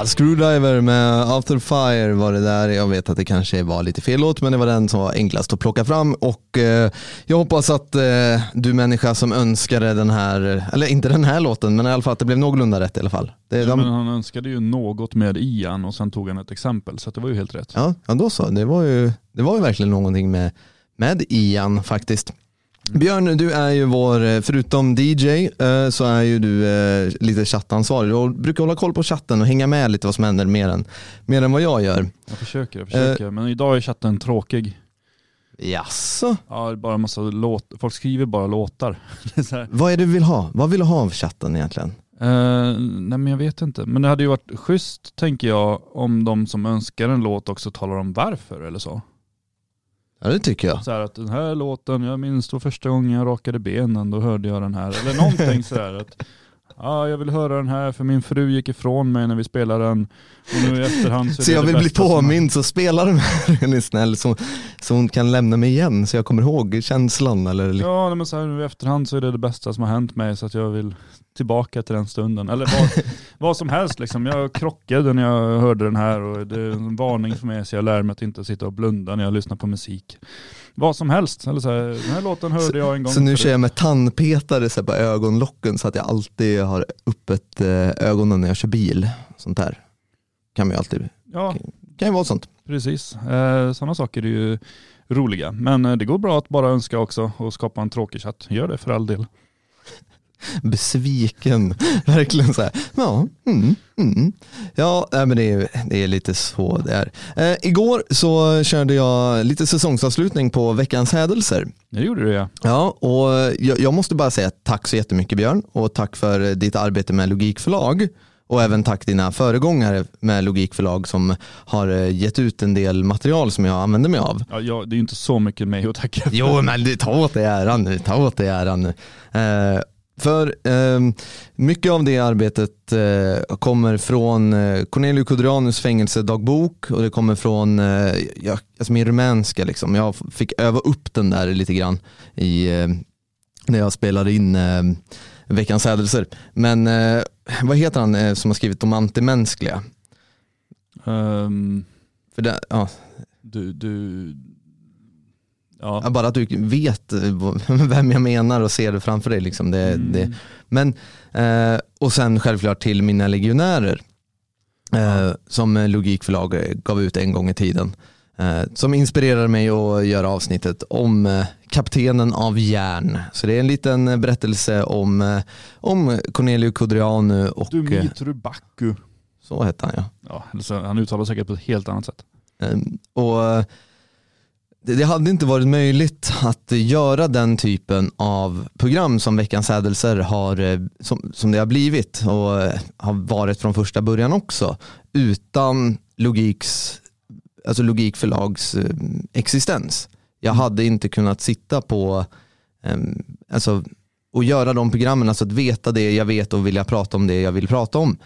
Ah, Screwdriver med After Fire var det där. Jag vet att det kanske var lite fel låt, men det var den som var enklast att plocka fram. Och eh, jag hoppas att eh, du människa som önskade den här, eller inte den här låten, men i alla fall att det blev någorlunda rätt i alla fall. Det, Ja, de, men han önskade ju något med Ian och sen tog han ett exempel så det var ju helt rätt. Ja, ja då så. Det var ju, det var ju verkligen någonting med, med Ian faktiskt. Björn, du är ju vår, eh, förutom DJ, eh, så är ju du eh, lite chattansvarig. Du brukar hålla koll på chatten och hänga med lite vad som händer mer än, mer än vad jag gör. Jag försöker, jag försöker. Men idag är chatten tråkig. Jaså? Ja, det är bara massa låt. Folk skriver bara låtar. Vad är det du vill ha? Vad vill du ha av chatten egentligen? Eh, nej men jag vet inte. Men det hade ju varit schysst tänker jag om de som önskar en låt också talar om varför eller så. Ja det tycker jag. Så här att den här låten, jag minns då första gången jag rakade benen, då hörde jag den här. Eller någonting sådär att ja, jag vill höra den här för min fru gick ifrån mig när vi spelade den. Och nu i efterhand så Så jag vill bli påmind så spela den här, är ni snäll, så, så hon kan lämna mig igen så jag kommer ihåg känslan eller Ja men så här, nu i efterhand så är det det bästa som har hänt mig så att jag vill tillbaka till den stunden. Eller vad, vad som helst liksom. Jag krockade när jag hörde den här och det är en varning för mig så jag lär mig att inte sitta och blunda när jag lyssnar på musik. Vad som helst. Eller så här, den här låten hörde jag en gång Så nu kör jag med tandpetare så här på ögonlocken så att jag alltid har öppet eh, ögonen när jag kör bil. Sånt där. Kan man ju alltid, Ja, kan ju vara sånt. precis. Eh, Sådana saker är ju roliga. Men eh, det går bra att bara önska också och skapa en tråkig chatt. Gör det för all del. Besviken, verkligen så här. Ja, mm, mm. ja men det är, det är lite så det är. Eh, igår så körde jag lite säsongsavslutning på veckans hädelser. Det gjorde du ja. Ja, och jag, jag måste bara säga tack så jättemycket Björn och tack för ditt arbete med Logikförlag och även tack dina föregångare med Logikförlag som har eh, gett ut en del material som jag använder mig av. ja jag, det är ju inte så mycket mig att tacka för. Jo men ta åt dig äran nu, ta åt dig äran nu. Eh, för eh, mycket av det arbetet eh, kommer från eh, Cornelius Kudrianus fängelsedagbok och det kommer från eh, ja, alltså min rumänska. Liksom. Jag fick öva upp den där lite grann i, eh, när jag spelade in eh, Veckans hädelser. Men eh, vad heter han som har skrivit De antimänskliga? Ehm, För det, ja, du, du, ja. Bara att du vet eh, vem jag menar och ser det framför dig. Liksom. Det, Mm. det. Men, eh, och sen självklart till mina legionärer eh, som Logikförlag gav ut en gång i tiden. Eh, som inspirerade mig att göra avsnittet om eh, kaptenen av järn. Så det är en liten berättelse om, eh, om Cornelius Kudrianu och Dumitru Bakku Så hette han ja. Ja, han uttalar säkert på ett helt annat sätt. Ehm, Och det, hade inte varit möjligt att göra den typen av program som Veckans hädelser har, eh, som, som det har blivit och eh, har varit från första början också utan logiks, alltså logikförlags eh, existens. Jag hade inte kunnat sitta på ehm, alltså, och göra de programmen, alltså att veta det jag vet och vilja prata om det jag vill prata om.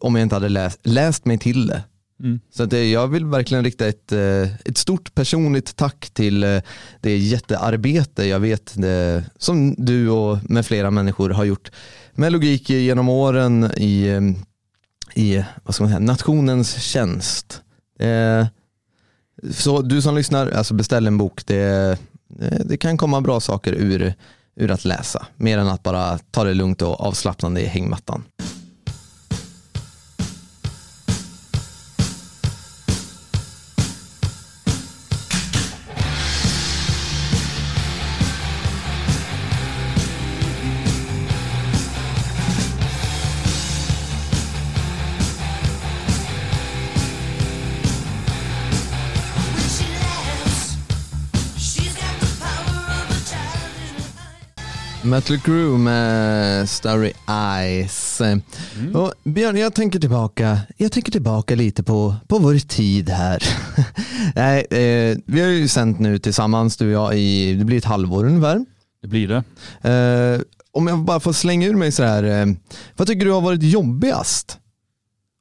Om jag inte hade läst, läst mig till det. Mm. Så att, eh, jag vill verkligen rikta ett, eh, ett stort personligt tack till eh, det jättearbete jag vet det, som du och med flera människor har gjort med logik genom åren i, i vad ska man säga, nationens tjänst. Eh, Så du som lyssnar, alltså beställ en bok. Det, det kan komma bra saker ur, ur att läsa. Mer än att bara ta det lugnt och avslappnande i hängmattan. Metal Crew med Starry Eyes. Och Björn, jag tänker tillbaka, jag tänker tillbaka lite på, på vår tid här. Nej, eh, vi har ju sänt nu tillsammans, du och jag, i, det blir ett halvår ungefär. Det blir det. Eh, om jag bara får slänga ur mig så här, eh, vad tycker du har varit jobbigast?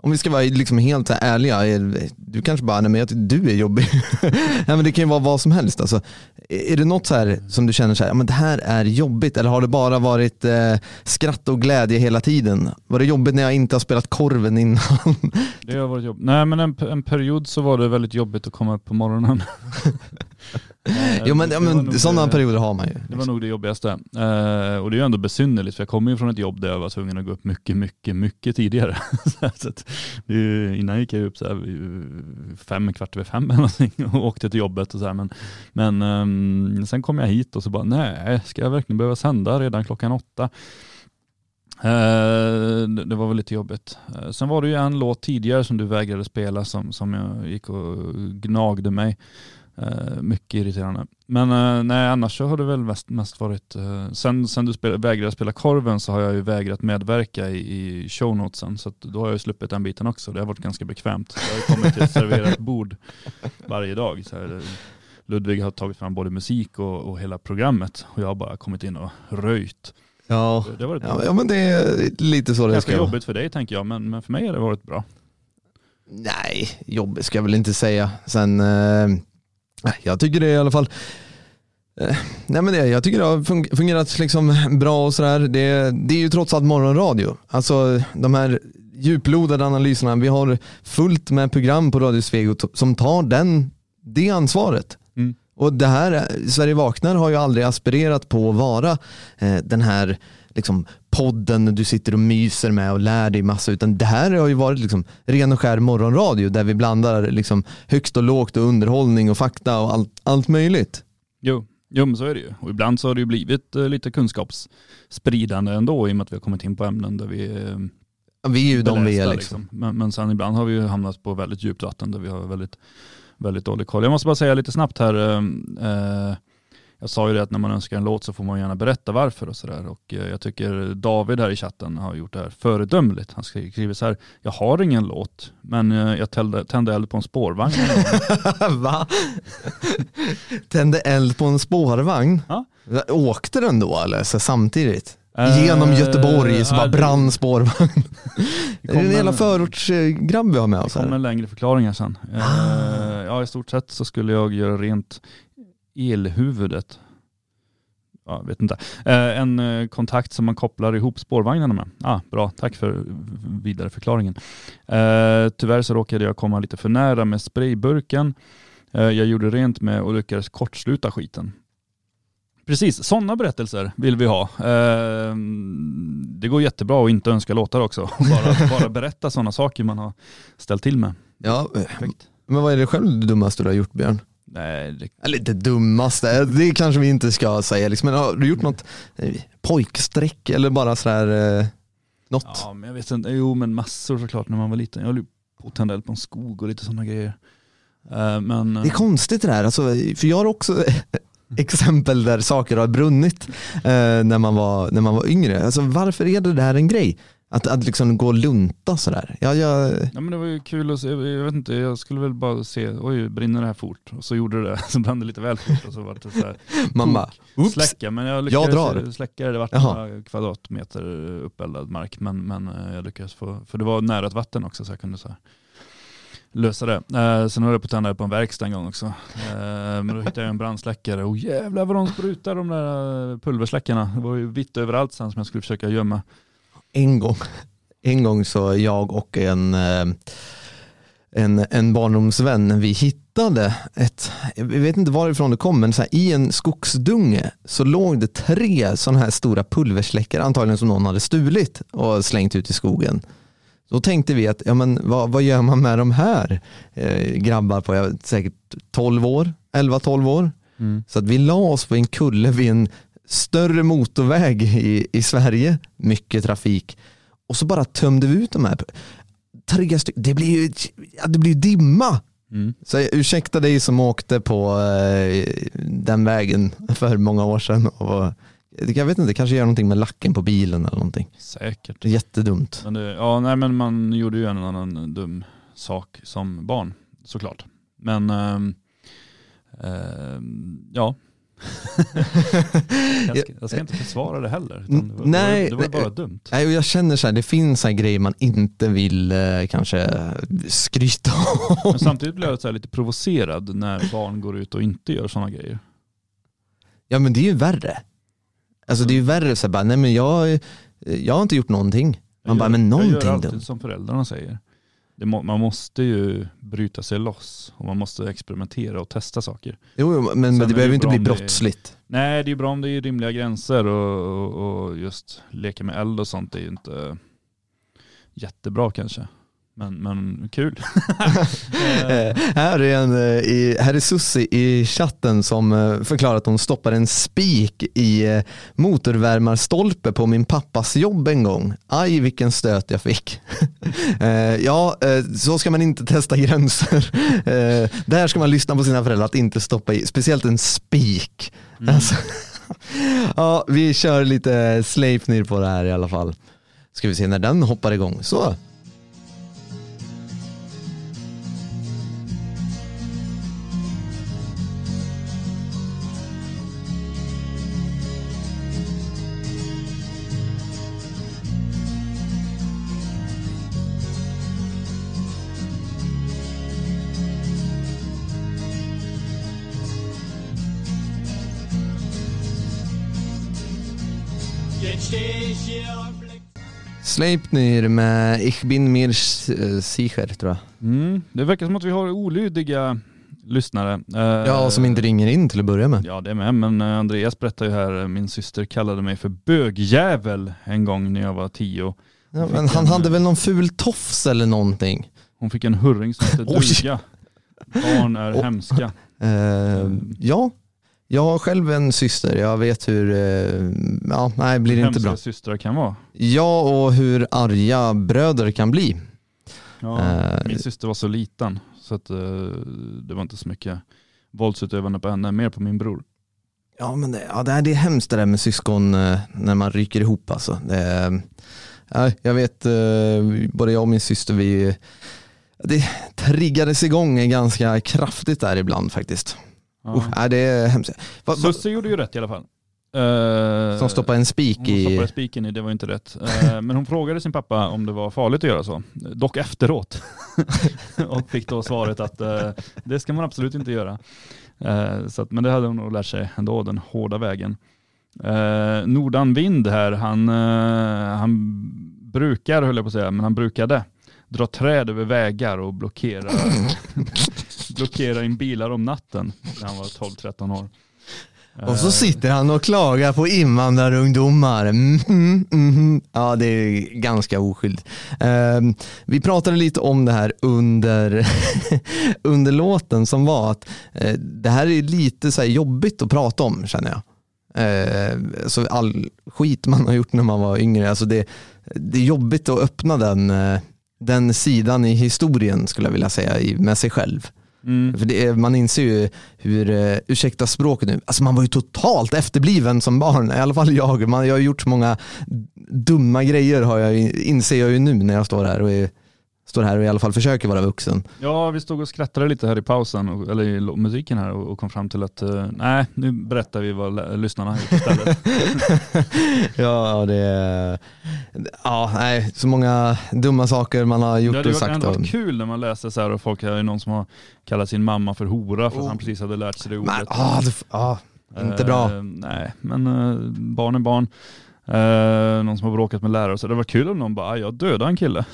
Om vi ska vara liksom helt ärliga, du kanske bara, nej men jag du är jobbig. nej men det kan ju vara vad som helst. Alltså, är det något så här som du känner så här, ja, men det här är jobbigt eller har det bara varit eh, skratt och glädje hela tiden? Var det jobbigt när jag inte har spelat korven innan? Det har varit jobbigt. Nej men en, en period så var det väldigt jobbigt att komma upp på morgonen. Eh, jo men, ja, men sådana det- perioder har man ju. Det var nog det jobbigaste. Eh, och det är ju ändå besynnerligt för jag kommer ju från ett jobb där jag var tvungen att gå upp mycket, mycket, mycket tidigare. så att, ju, innan gick jag upp så här, vid fem, kvart över fem eller någonting och åkte till jobbet och så här. Men, men ehm, sen kom jag hit och så bara, nej, ska jag verkligen behöva sända redan klockan åtta? Eh, det var väl lite jobbigt. Eh, sen var det ju en låt tidigare som du vägrade spela som, som jag gick och gnagde mig. Eh, mycket irriterande. Men eh, nej, annars så har det väl mest, mest varit, eh, sen, sen du spel, vägrade spela korven så har jag ju vägrat medverka i, i shownotesen. Så då har jag ju sluppit den biten också. Det har varit ganska bekvämt. Jag har kommit till ett serverat bord varje dag. Så här, Ludvig har tagit fram både musik och, och hela programmet och jag har bara kommit in och röjt. Ja, Det varit ja, ja men det är lite så det ska vara. jobbigt för dig tänker jag, men, men för mig har det varit bra. Nej, jobbigt ska jag väl inte säga. Sen, jag tycker det i alla fall, eh, nej men det, jag tycker det har fun- fungerat liksom bra och sådär. Det, det är ju trots allt morgonradio. Alltså de här djuplodade analyserna, vi har fullt med program på Radio Svegot som tar den, det ansvaret. Mm. Och det här, eh, Sverige vaknar har ju aldrig aspirerat på att vara eh, den här liksom, podden du sitter och myser med och lär dig massa, utan det här har ju varit liksom, ren och skär morgonradio där vi blandar liksom, högst och lågt och underhållning och fakta och allt, allt möjligt. Jo. jo, men så är det ju. Och ibland så har det ju blivit eh, lite kunskapsspridande ändå i och med att vi har kommit in på ämnen där vi eh, Vi är ju de vi är belästa, liksom. Men, men sen ibland har vi ju hamnat på väldigt djupt vatten där vi har väldigt, väldigt dålig koll. Jag måste bara säga lite snabbt här. eh, eh, jag sa ju det att när man önskar en låt så får man gärna berätta varför och sådär. Och eh, jag tycker David här i chatten har gjort det här föredömligt. Han skri- skriver så här, jag har ingen låt, men eh, jag tände, tände eld på en spårvagn. Va? Tände eld på en spårvagn? Ja. Åkte den då eller så samtidigt? Eh, Genom Göteborg så bara det- brann spårvagn. Det är det en kommer- jävla förortsgrabb vi har med Det oss kommer här? en längre förklaring här sen. Ah. ja, i stort sett så skulle jag göra rent elhuvudet. Ja, jag vet inte. Eh, en eh, kontakt som man kopplar ihop spårvagnarna med. Ah, bra, tack för vidare förklaringen. Eh, tyvärr så råkade jag komma lite för nära med sprayburken. Eh, jag gjorde rent med och lyckades kortsluta skiten. Precis, sådana berättelser vill vi ha. Eh, det går jättebra att inte önska låtar också. Bara, bara berätta sådana saker man har ställt till med. Ja, Perfekt. men vad är det själv det dummaste du har gjort Björn? Nej, det, inte dummaste, det kanske vi inte ska säga. Liksom. Men har du gjort något eh, pojkstreck eller bara sådär? Eh, Något? Ja, men jag vet inte. Jo, men massor såklart när man var liten. Jag höll på att tända eld på en skog och lite sådana grejer. Eh, Men Det är konstigt det där, alltså, för jag har också exempel där saker har brunnit eh, när, man var, när man var yngre. Alltså, varför är det där en grej? Att, att liksom gå och lunta sådär. Ja, jag, Ja men det var ju kul att se, jag vet inte, jag skulle väl bara se, oj brinner det här fort? Och så gjorde det, så brann det lite väl fort och så var det så här, bara, oops. släcka. Men jag Jag lyckades drar. släcka, det var Jaha. några kvadratmeter uppeldad mark. Men, men eh, jag lyckades få, för det var nära ett vatten också så jag kunde så här lösa det. Eh, sen höll jag på att tända på en verkstad en gång också. Eh, men då hittade jag en brandsläckare och jävlar vad de sprutar de där pulversläckarna. Det var ju vitt överallt sen som jag skulle försöka gömma. En gång, en gång så jag och en, eh, en, en barndomsvän, vi hittade ett, jag vet inte varifrån det kom, men så här, i en skogsdunge så låg det tre sådana här stora pulversläckare, antagligen som någon hade stulit och slängt ut i skogen. Då tänkte vi att, ja men vad, vad gör man med de här eh, grabbar på jag säkert 12 år, 11-12 år? Så att vi la oss på en kulle vid en större motorväg i, i Sverige, mycket trafik. Och så bara tömde vi ut de här. Tre stycken, det blir ju det blir dimma. Mm. Så jag ursäkta dig som åkte på eh, den vägen för många år sedan. Och, jag vet inte, kanske gör någonting med lacken på bilen eller någonting. Säkert. Det jättedumt. Men det, ja, nej, men man gjorde ju en annan dum sak som barn såklart. Men ehm, ehm, ja. jag, ska, jag ska inte försvara det heller. Utan det, var, Nej, det var, bara dumt. Nej, och jag känner så här, det finns så här grejer man inte vill eh, kanske skryta om. Men samtidigt blir jag så lite provocerad när barn går ut och inte gör sådana grejer. Ja men det är ju värre. Alltså det är ju värre så här, bara, nej men jag, jag har inte gjort någonting. Man Jag bara, gör- men Jag någonting gör alltid dumt. som föräldrarna säger. Må, man måste ju bryta sig loss och man måste experimentera och testa saker. Jo, jo, men, men det behöver ju inte bli det är- brottsligt. Nej, det är ju bra om det är rimliga gränser och, och, och just leka med eld och sånt är ju inte jättebra kanske. Men, men kul. Eh, här, är en, eh, i, här är Sussi i chatten som eh, förklarar att hon stoppar en spik i motorvärmarstolpe på min pappas jobb en gång. Aj vilken stöt jag fick. Ja, så ska man inte testa gränser. Där ska man lyssna på sina föräldrar att inte stoppa i, speciellt en spik. Alltså, ja, vi kör lite Sleipnir på det här i alla fall. Ska vi se när den hoppar igång. Så. Sleipnir med Ich bin mir sicher tror jag. Mm, det verkar som att vi har olydiga lyssnare. Eh, Ja, som inte ringer in till att börja med. Ja det är med, men eh, Andreas berättar ju här, eh, min syster kallade mig för bögjävel en gång när jag var tio. Ja, men han hade väl någon ful tofs eller någonting. Hon fick en hurring som hette duga. Barn är Oj. hemska. Eh, ja, jag har själv en syster. Jag vet hur, eh, ja, nej blir det inte Hemska bra. systrar kan vara. Ja, och hur arga bröder kan bli. Ja, Eh. min syster var så liten så att eh, det var inte så mycket våldsutövande på henne, mer på min bror. Ja, men det, ja, det, är, det är hemskt det där med syskon när man ryker ihop alltså. Det, ja, jag vet, både jag och min syster, vi, det triggades igång ganska kraftigt där ibland faktiskt. Ja. Uh, nej, det är hemskt. Va, va, Susse gjorde ju rätt i alla fall. Eh, som stoppar en spik Hon i... stoppade spiken i, det var inte rätt. Eh, Men hon frågade sin pappa om det var farligt att göra så. Dock efteråt. och fick då svaret att eh, det ska man absolut inte göra. Så att, men det hade hon nog lärt sig ändå, den hårda vägen. Eh, Nordan Vind här, han, han brukar, höll jag på att säga, men han brukade dra träd över vägar och blockera, blockera in bilar om natten när han var 12-13 år. Och så Eh, sitter han och klagar på invandrarungdomar. Mhm, mhm. Ja, det är ganska oskyldigt. Ehm, vi pratade lite om det här under, under låten som var att eh, det här är lite så jobbigt att prata om känner jag. Eh, så all skit man har gjort när man var yngre, alltså det, det är jobbigt att öppna den, den sidan i historien skulle jag vilja säga med sig själv. Mm. För det man inser ju hur, eh, ursäkta språket nu, alltså man var ju totalt efterbliven som barn, i alla fall jag. Man, jag har gjort så många dumma grejer har jag, inser jag ju nu när jag står här och är, står här och i alla fall försöker vara vuxen. Ja, vi stod och skrattade lite här i pausen, och- eller i musiken här och och kom fram till att eh, nej, nu berättar vi vad lyssnarna har gjort istället. ja, det är, ja, nej, så många dumma saker man har Det gjort hade och sagt. ändå Och, varit kul när man läser så här och folk, är någon som har kallat sin mamma för hora för att han precis hade lärt sig det ordet. men, ah, det, ah, inte bra. Eh, nej, men eh, barn är barn. Eh, någon som har bråkat med lärare, så det var kul om någon bara, "Ah, jag dödade en kille.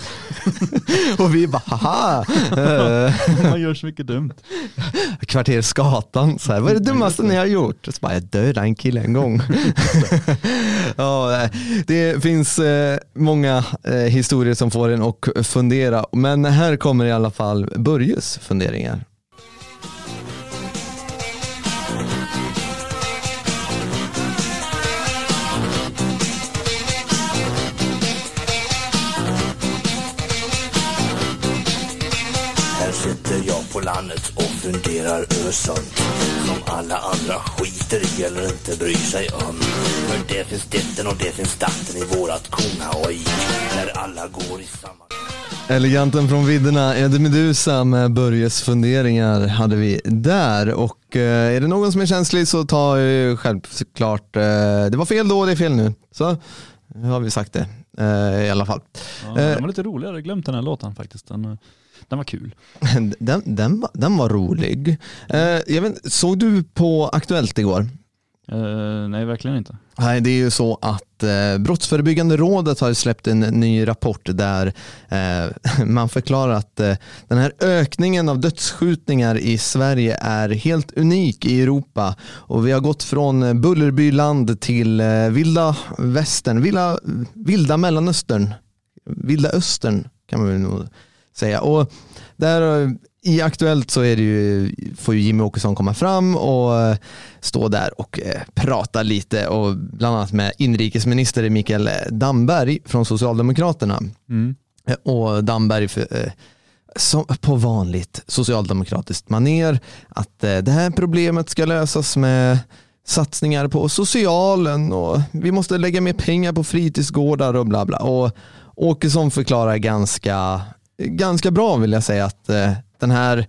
Och vi bara, haha, eh, Man gör så mycket dumt. kvarter Skatan, så här, vad är det dummaste ni har gjort? Så bara, jag dödade en kille en gång. ja, nej, det finns eh, många eh, historier som får en att fundera, men här kommer i alla fall Börjes funderingar. På landet och funderar över sånt som alla andra skiter i eller inte bryr sig om. För det finns ditten och det finns datten i vårat konhaoj. Där alla går i samma... Eleganten från vidderna, Eddie Meduza med Börjes funderingar hade vi där och eh, är det någon som är känslig så ta eh, självklart, eh, det var fel då, det är fel nu. Så nu har vi sagt det eh, i alla fall. Ja, Eh. den var lite rolig, jag hade glömt den här låten faktiskt. Den, eh, den var kul. Den, den, var, den var rolig. Eh, vet, såg du på Aktuellt igår? Eh, nej, verkligen inte. Nej, det är ju så att eh, Brottsförebyggande rådet har släppt en ny rapport där eh, man förklarar att eh, den här ökningen av dödsskjutningar i Sverige är helt unik i Europa och vi har gått från Bullerbyland till eh, vilda västern, vilda, vilda mellanöstern, vilda östern kan man väl nog säga. Och där, I Aktuellt så är det ju, får ju Jimmy Åkesson komma fram och eh, stå där och eh, prata lite och bland annat med inrikesminister Mikael Damberg från Socialdemokraterna. Mm. Eh, Och Damberg för, som på vanligt socialdemokratiskt maner att det här problemet ska lösas med satsningar på socialen och vi måste lägga mer pengar på fritidsgårdar och bla bla. Och Åkesson förklarar ganska, ganska bra vill jag säga att eh, den här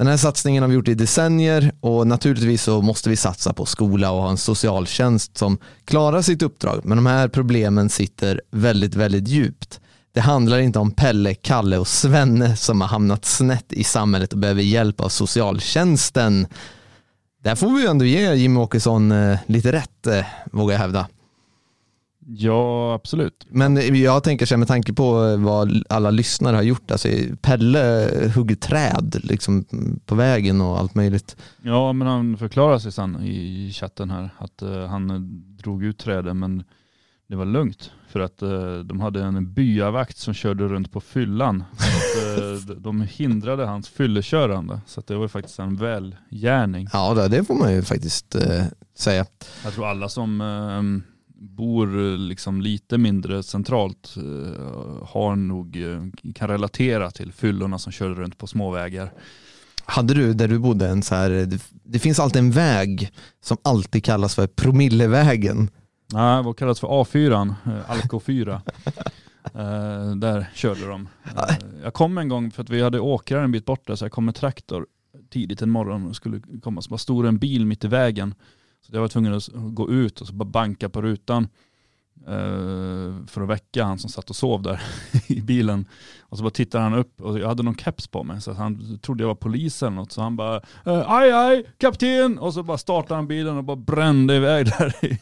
den här satsningen har vi gjort i decennier och naturligtvis så måste vi satsa på skola och ha en socialtjänst som klarar sitt uppdrag. Men de här problemen sitter väldigt, väldigt djupt. Det handlar inte om Pelle, Kalle och Svenne som har hamnat snett i samhället och behöver hjälp av socialtjänsten. Där får vi ju ändå ge Jimmy Åkesson eh, lite rätt, eh, vågar jag hävda. Ja, absolut. Men jag tänker så här med tanke på vad alla lyssnare har gjort, alltså Pelle hugger träd liksom på vägen och allt möjligt. Ja, men han förklarar sig sen i chatten här att eh, han drog ut träden men det var lugnt för att eh, de hade en byavakt som körde runt på fyllan. Att, eh, de- de hindrade hans fyllekörande så det var ju faktiskt en välgärning. Ja, det- får man ju faktiskt säga. Jag tror alla som bor eh, liksom lite mindre centralt eh, har nog, eh, kan relatera till fyllorna som körde runt på småvägar. Hade du där du bodde en så här, det, finns alltid en väg som alltid kallas för promillevägen. Nej, vad kallas för A4, eh, Alko 4. Eh, där körde de. Eh, jag kom en gång för att vi hade åkrar en bit borta så jag kom med traktor tidigt en morgon och skulle komma. Så bara stod en bil mitt i vägen. Så jag var tvungen att gå ut och så bara banka på rutan. eh, för att väcka han som satt och sov där i bilen. Och så bara tittade han upp och jag hade någon keps på mig så att han trodde jag var polis eller något. Så han bara eh, aj aj kapten och så bara startade han bilen och bara brände iväg där i,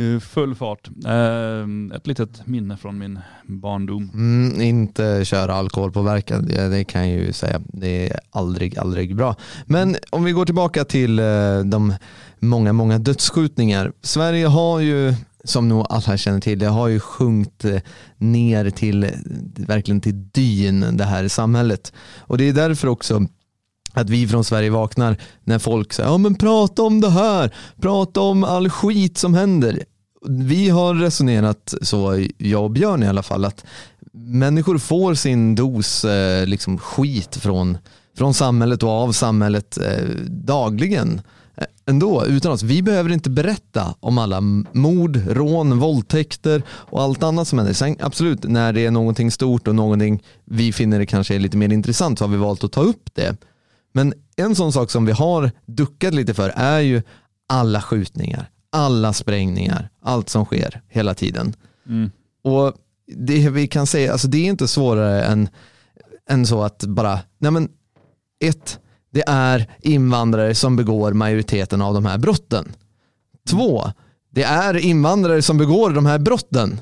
i full fart. Eh, ett litet minne från min barndom. Mm, inte köra alkoholpåverkad, det, det kan jag ju säga. Det är aldrig, aldrig bra. Men om vi går tillbaka till eh, de många, många dödsskjutningar. Sverige har ju, som nog alla känner till, det har ju sjunkit eh, ner till, eh, verkligen till dyn det här samhället. Och det är därför också att vi från Sverige vaknar när folk säger ja men prata om det här, prata om all skit som händer. Vi har resonerat så, jag och Björn i alla fall, att människor får sin dos eh, liksom skit från, från samhället och av samhället eh, dagligen eh, ändå utan oss. Vi behöver inte berätta om alla mord, rån, våldtäkter och allt annat som händer. Sen absolut, när det är någonting stort och någonting vi finner det kanske är lite mer intressant så har vi valt att ta upp det. Men en sån sak som vi har duckat lite för är ju alla skjutningar, alla sprängningar, allt som sker hela tiden. Mm. Och det vi kan säga, alltså det är inte svårare än, än så att bara, nej men ett, det är invandrare som begår majoriteten av de här brotten. Två, det är invandrare som begår de här brotten.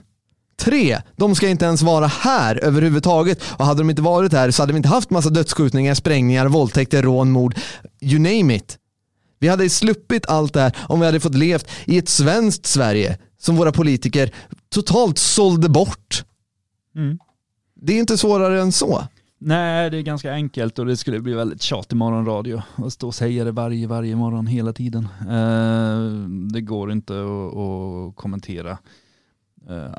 Tre, de ska inte ens vara här överhuvudtaget. Och hade de inte varit här så hade vi inte haft massa dödsskjutningar, sprängningar, våldtäkter, rån, mord. You name it. Vi hade sluppit allt det här om vi hade fått levt i ett svenskt Sverige som våra politiker totalt sålde bort. Mm. Det är inte svårare än så. Nej, det är ganska enkelt och det skulle bli väldigt tjatig morgonradio att stå och säga det varje, varje morgon hela tiden. Eh, det går inte att, att kommentera eh,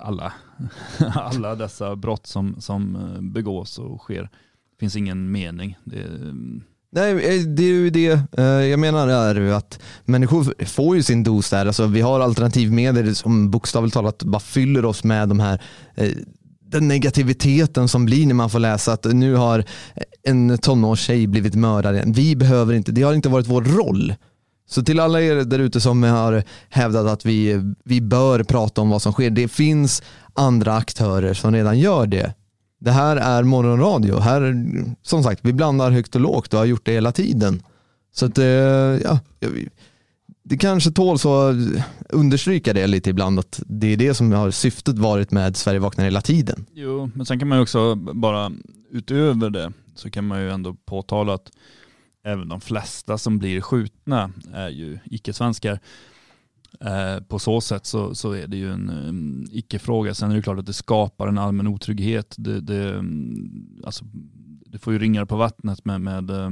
alla, alla dessa brott som, som eh, begås och sker. Det finns ingen mening. Det, mm. Nej, eh, det är ju det eh, jag menar är att människor får ju sin dos där. Alltså, vi har alternativmedier som bokstavligt talat bara fyller oss med de här den negativiteten som blir när man får läsa att nu har en tonårstjej blivit mördad. igen. Vi behöver inte, det har inte varit vår roll. Så till alla er där ute som har hävdat att vi, vi bör prata om vad som sker. Det finns andra aktörer som redan gör det. Det här är morgonradio. Här, som sagt, vi blandar högt och lågt och har gjort det hela tiden. Så att, eh, ja, det kanske tåls att understryka det lite ibland att det är det som har syftet varit med Sverige vaknar hela tiden. Jo, men sen kan man ju också bara utöver det så kan man ju ändå påtala att även de flesta som blir skjutna är ju icke-svenskar. Eh, på så sätt så, så är det ju en um, icke-fråga. Sen är det klart att det skapar en allmän otrygghet. Det, det, um, alltså, det får ju ringar på vattnet med, med eh,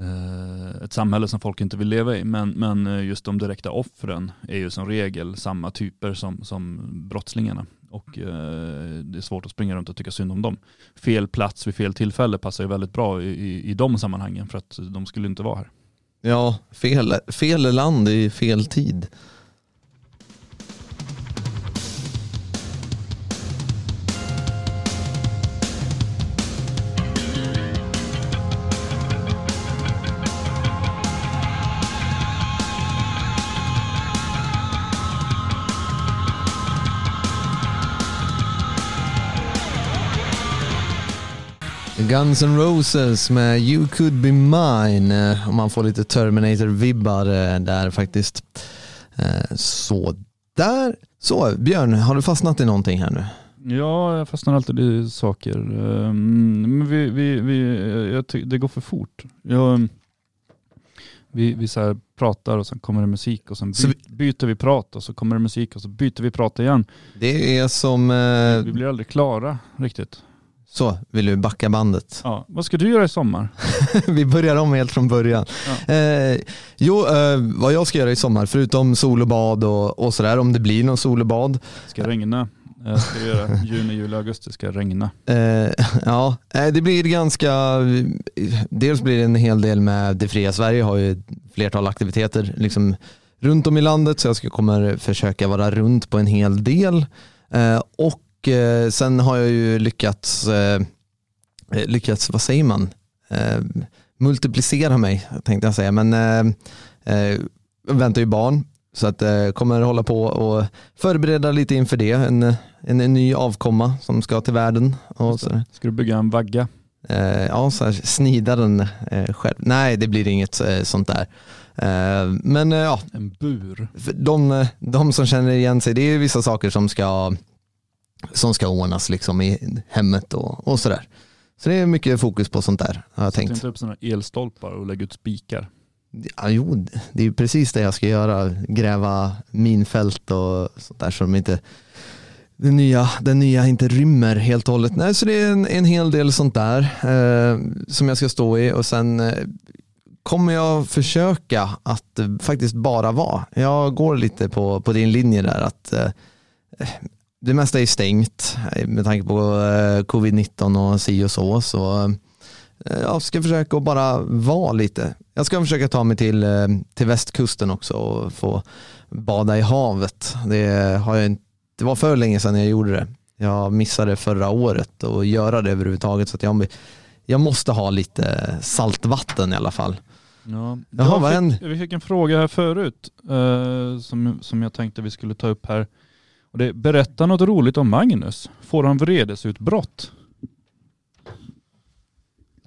Eh, ett samhälle som folk inte vill leva i. Men, men eh, just de direkta offren är ju som regel samma typer som, som brottslingarna. Och eh, det är svårt att springa runt och tycka synd om dem. Fel plats vid fel tillfälle passar ju väldigt bra i, i, i de sammanhangen för att de skulle inte vara här. Ja, fel, fel land i fel tid. Guns N' Roses med You could be mine. Eh, Och man får lite Terminator-vibbar eh, där faktiskt. Eh, Så där. Så Björn, har du fastnat i någonting här nu? Ja, jag fastnar alltid i saker. Ehm, Men vi, vi, vi, jag det går för fort. Jag, vi vi så pratar och sen kommer det musik och sen by, byter vi prat och så kommer det musik och så byter vi prat igen. Det är som, eh, Vi blir aldrig klara riktigt. Så vill du backa bandet. Ja. Vad ska du göra i sommar? Vi börjar om helt från början. Eh, jo, eh, vad jag ska göra i sommar, förutom sol och bad och, och sådär, om det blir någon sol och bad. Ska regna? Eh, Ska göra? Juni, juli, augusti ska regna. Eh, ja, eh, det blir ganska, dels blir det en hel del med Det fria Sverige har ju flertal aktiviteter liksom runt om i landet så jag ska kommer försöka vara runt på en hel del. Eh, och eh, sen har jag ju lyckats, eh, lyckats vad säger man, eh, multiplicera mig tänkte jag säga. Men eh, eh, väntar ju barn så att eh, kommer hålla på och förbereda lite inför det. En, en, en ny avkomma som ska till världen. Och så, Ska du bygga en vagga? eh, ja, så här, snida den eh, själv. Nej, det blir inget eh, sånt där. Eh, men eh, ja, En bur? de, eh, de som känner igen sig, det är ju vissa saker som ska, som ska ordnas liksom i hemmet och, och sådär. Så det är mycket fokus på sånt där har jag Sätt tänkt. inte upp sådana elstolpar och lägg ut spikar. Ja, jo, det är ju precis det jag ska göra. Gräva minfält och sånt där så de inte den nya, den nya inte rymmer helt och hållet. Nej, så det är en, en hel del sånt där eh, som jag ska stå i och sen eh, kommer jag försöka att eh, faktiskt bara vara. Jag går lite på, på din linje där att eh, det mesta är stängt med tanke på eh, covid-19 och si och så. så eh, jag ska försöka att bara vara lite. Jag ska försöka ta mig till, eh, till västkusten också och få bada i havet. Det, har jag inte, det var för länge sedan jag gjorde det. Jag missade förra året och göra det överhuvudtaget så att jag, jag måste ha lite saltvatten i alla fall. Ja. Jaha, fick? Vi fick en fråga här förut eh, som, som jag tänkte vi skulle ta upp här. Och det, berätta något roligt om Magnus. Får han vredesutbrott?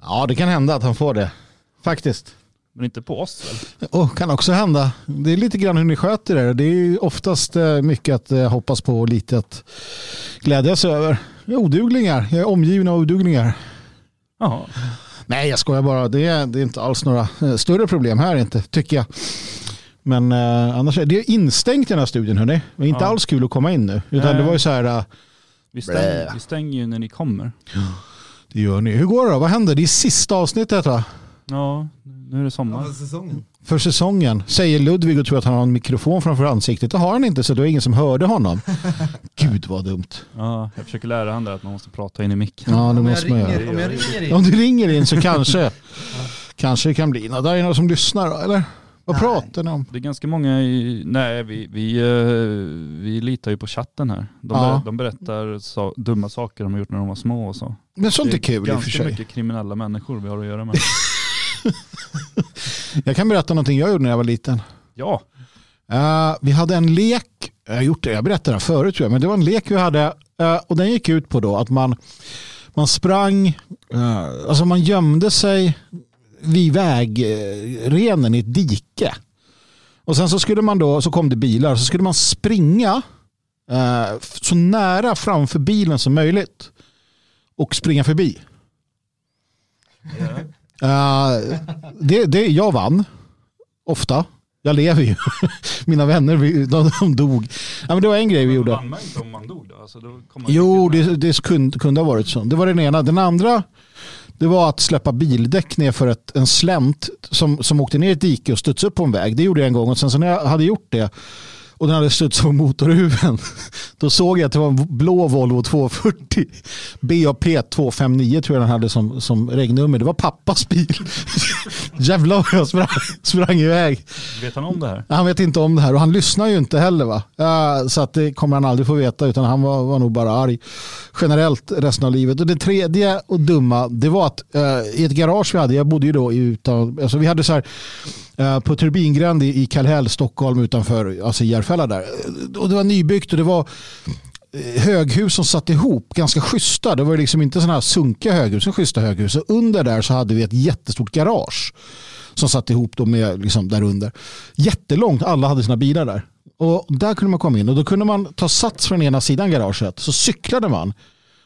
Ja, det kan hända att han får det. Faktiskt. Men inte på oss väl? Och kan också hända. Det är lite grann hur ni sköter det. Det är oftast eh, mycket att eh, hoppas på och lite att glädjas över. Jag är oduglingar. Jag är omgiven av oduglingar. Jaha. Nej, jag skojar bara. Det är, det är inte alls några eh, större problem här inte, tycker jag. Men eh, annars är det instängt i den här studien, hörni. Det är inte Ja. alls kul att komma in nu. Utan Nej. det var ju så här, eh, Vi, stäng, vi stänger ju när ni kommer. det gör ni. Hur går det då? Vad händer? Det är sista avsnittet va? Ja, nu är det sommar. För säsongen. Säger Ludvig och tror att han har en mikrofon framför ansiktet. Det har han inte så det var ingen som hörde honom. Gud vad dumt. Ja, jag försöker lära där att man måste prata in i micken. Ja, det måste man göra. om jag ringer in. Om du ringer in så kanske, kanske det kan bli något. Där är någon som lyssnar eller? Vad Nej. pratar ni om? Det är ganska många i, nej vi, vi, eh, vi litar ju på chatten här. De, Ja. ber, de berättar så, dumma saker de har gjort när de var små och så. Men sånt är Det kul i och för ganska sig. mycket kriminella människor vi har att göra med. Jag kan berätta någonting jag gjorde när jag var liten. Ja, Eh, vi hade en lek, jag har gjort det, jag berättade det här förut tror jag, men det var en lek vi hade eh, och den gick ut på då att man, man sprang, alltså man gömde sig vid vägrenen i ett dike. Och sen så skulle man då, så kom det bilar, så skulle man springa eh, så nära framför bilen som möjligt och springa förbi. Eh, det, det, jag vann, ofta. Jag lever ju. Mina vänner de, de dog. Ja, men det var en grej vi gjorde. vann man inte om man dog då? Alltså, då Jo, det, det kunde, kunde ha varit så. Det var den ena. Den andra det var att släppa bildäck ner för ett, en slänt som, som åkte ner i ett dike och studsade upp på en väg. Det gjorde jag en gång och sen så när jag hade gjort det och den hade studsat på motorhuven då såg jag att det var en blå Volvo 240 BAP 259 tror jag den hade som, som regnummer. Det var pappas bil. Jävlar vad jag sprang, sprang iväg. Vet han om det här? Han vet inte om det här och han lyssnar ju inte heller. va Eh, Så att det kommer han aldrig få veta utan han var, var nog bara arg generellt resten av livet. Och det tredje och dumma det var att eh, i ett garage vi hade, jag bodde ju då i utan, alltså vi hade så här Eh, på Turbingränd i, Kallhäll, Stockholm utanför alltså Järfälla där. Eh, och det var nybyggt och det var eh, höghus som satt ihop, ganska schyssta. Det var liksom inte sådana här sunkiga höghus, utan schyssta höghus. Och under där så hade vi ett jättestort garage som satt ihop då med liksom där under. Jättelångt, alla hade sina bilar där. Och där kunde man komma in och då kunde man ta sats från ena sidan garaget. Så cyklade man.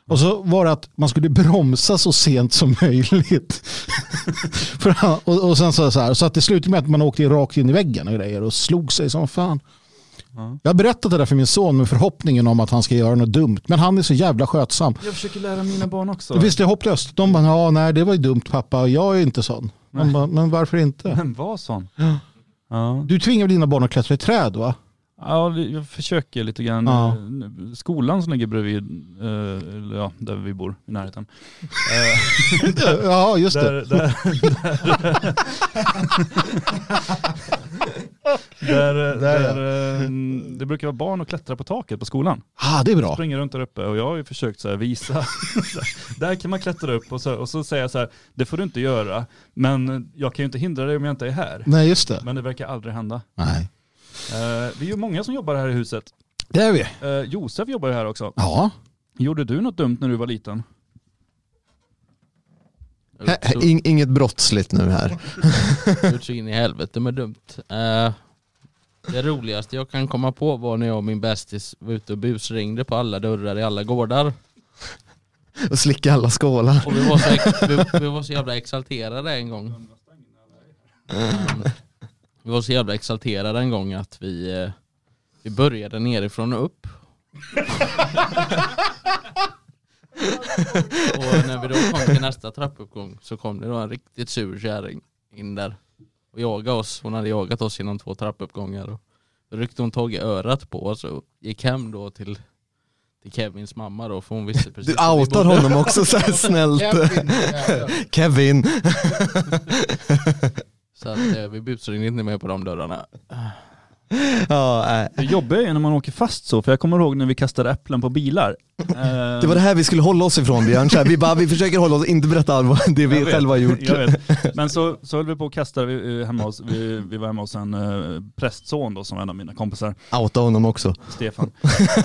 Och så var det att man skulle bromsa så sent som möjligt. För, och, och sen så, så, här, så att det slutade med att man åkte rakt in i väggen och grejer och slog sig som fan. Ja. Jag har berättat det där för min son med förhoppningen om att han ska göra något dumt. Men han är så jävla skötsam. Jag försöker lära mina barn också. Visst är det hopplöst? De bara, ja nej det var ju dumt pappa, jag är inte sån. Bara, men varför inte? Men var sån. Ja. Du tvingar dina barn att klättra i träd va? Ja, jag försöker lite grann. Ja. Eh, Skolan som ligger bredvid, eh, eller ja, där vi bor i närheten. Ja just där, det. där, där, där, där, eh, det brukar vara barn och klättra på taket på skolan. Ah, det är bra. Springer runt där uppe och jag har ju försökt så här visa. där kan man klättra upp och så, och så säger jag så här, det får du inte göra, men jag kan ju inte hindra dig om jag inte är här. Nej just det. Men det verkar aldrig hända. Nej. Eh, vi är ju många som jobbar här i huset. Det är vi. Eh, Josef jobbar ju här också. Ja. Gjorde du något dumt när du var liten? Hä- hä- ing- Inget brottsligt nu här. gjort så in i helvete med dumt. Eh, det roligaste jag kan komma på var när jag och min bästis var ute och busringde på alla dörrar i alla gårdar. Och slicka alla skålar. Och vi var så, vi, vi var så jävla exalterade en gång. Men Vi var så jävla exalterade en gång att vi, eh, vi började nerifrån och upp. Och när vi då kom till nästa trappuppgång så kom det då en riktigt sur kärring in där och jagade oss. Hon hade jagat oss genom två trappuppgångar. Och då ryckte hon tag i örat på oss och gick hem då till, till Kevins mamma då för hon visste precis Du outar honom också så snällt. Kevin. Så att eh, vi busringde inte mer på de dörrarna. Ja, äh. Det jobbiga är när man åker fast så, för jag kommer ihåg när vi kastade äpplen på bilar. Det var det här vi skulle hålla oss ifrån Björn. Så här, vi, bara, vi försöker hålla oss, inte berätta vad- det vi själva har gjort. Jag vet. Men så, så höll vi på att kasta vi, eh, hemma hos, vi, vi var hemma hos en uh, prästson då som var en av mina kompisar, Outa honom också. Stefan.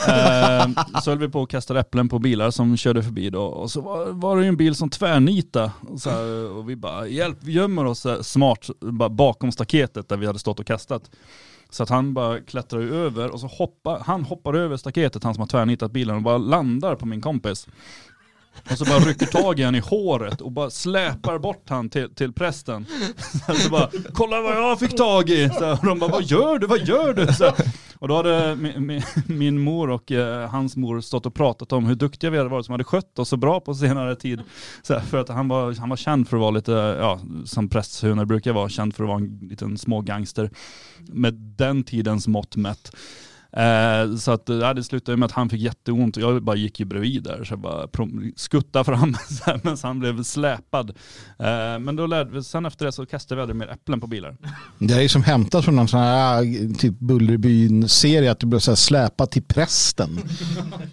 Eh, så höll vi på att kasta äpplen på bilar som körde förbi då och så var, var det ju en bil som tvärnita och, så här, och vi bara hjälp, vi gömmer oss här, smart bara bakom staketet där vi hade stått och kastat. Så att han bara klättrar över och så hoppar, han hoppar över staketet, han som har tvärnitat bilen och bara landar på min kompis. Och så bara rycker tag i han i håret och bara släpar bort han till, till prästen. Så bara, kolla vad jag fick tag i! Så, och de bara, vad gör du, vad gör du? Så, och då hade min, min, mor och eh, hans mor stått och pratat om hur duktiga vi hade varit som hade skött oss så bra på senare tid. Så, för att han var, han var känd för att vara lite, ja, som prästhunor brukar vara, känd för att vara en liten smågangster. Med den tidens mått mätt. Eh, så att ja, det slutade med att han fick jätteont och jag bara gick ju bredvid där så jag bara skuttade fram medan han blev släpad. Eh, men då lärde vi, sen efter det så kastade vi aldrig mer äpplen på bilar. Det är ju som hämtat från någon sån här typ Bullerbyn-serie att du blev så här släpad till prästen.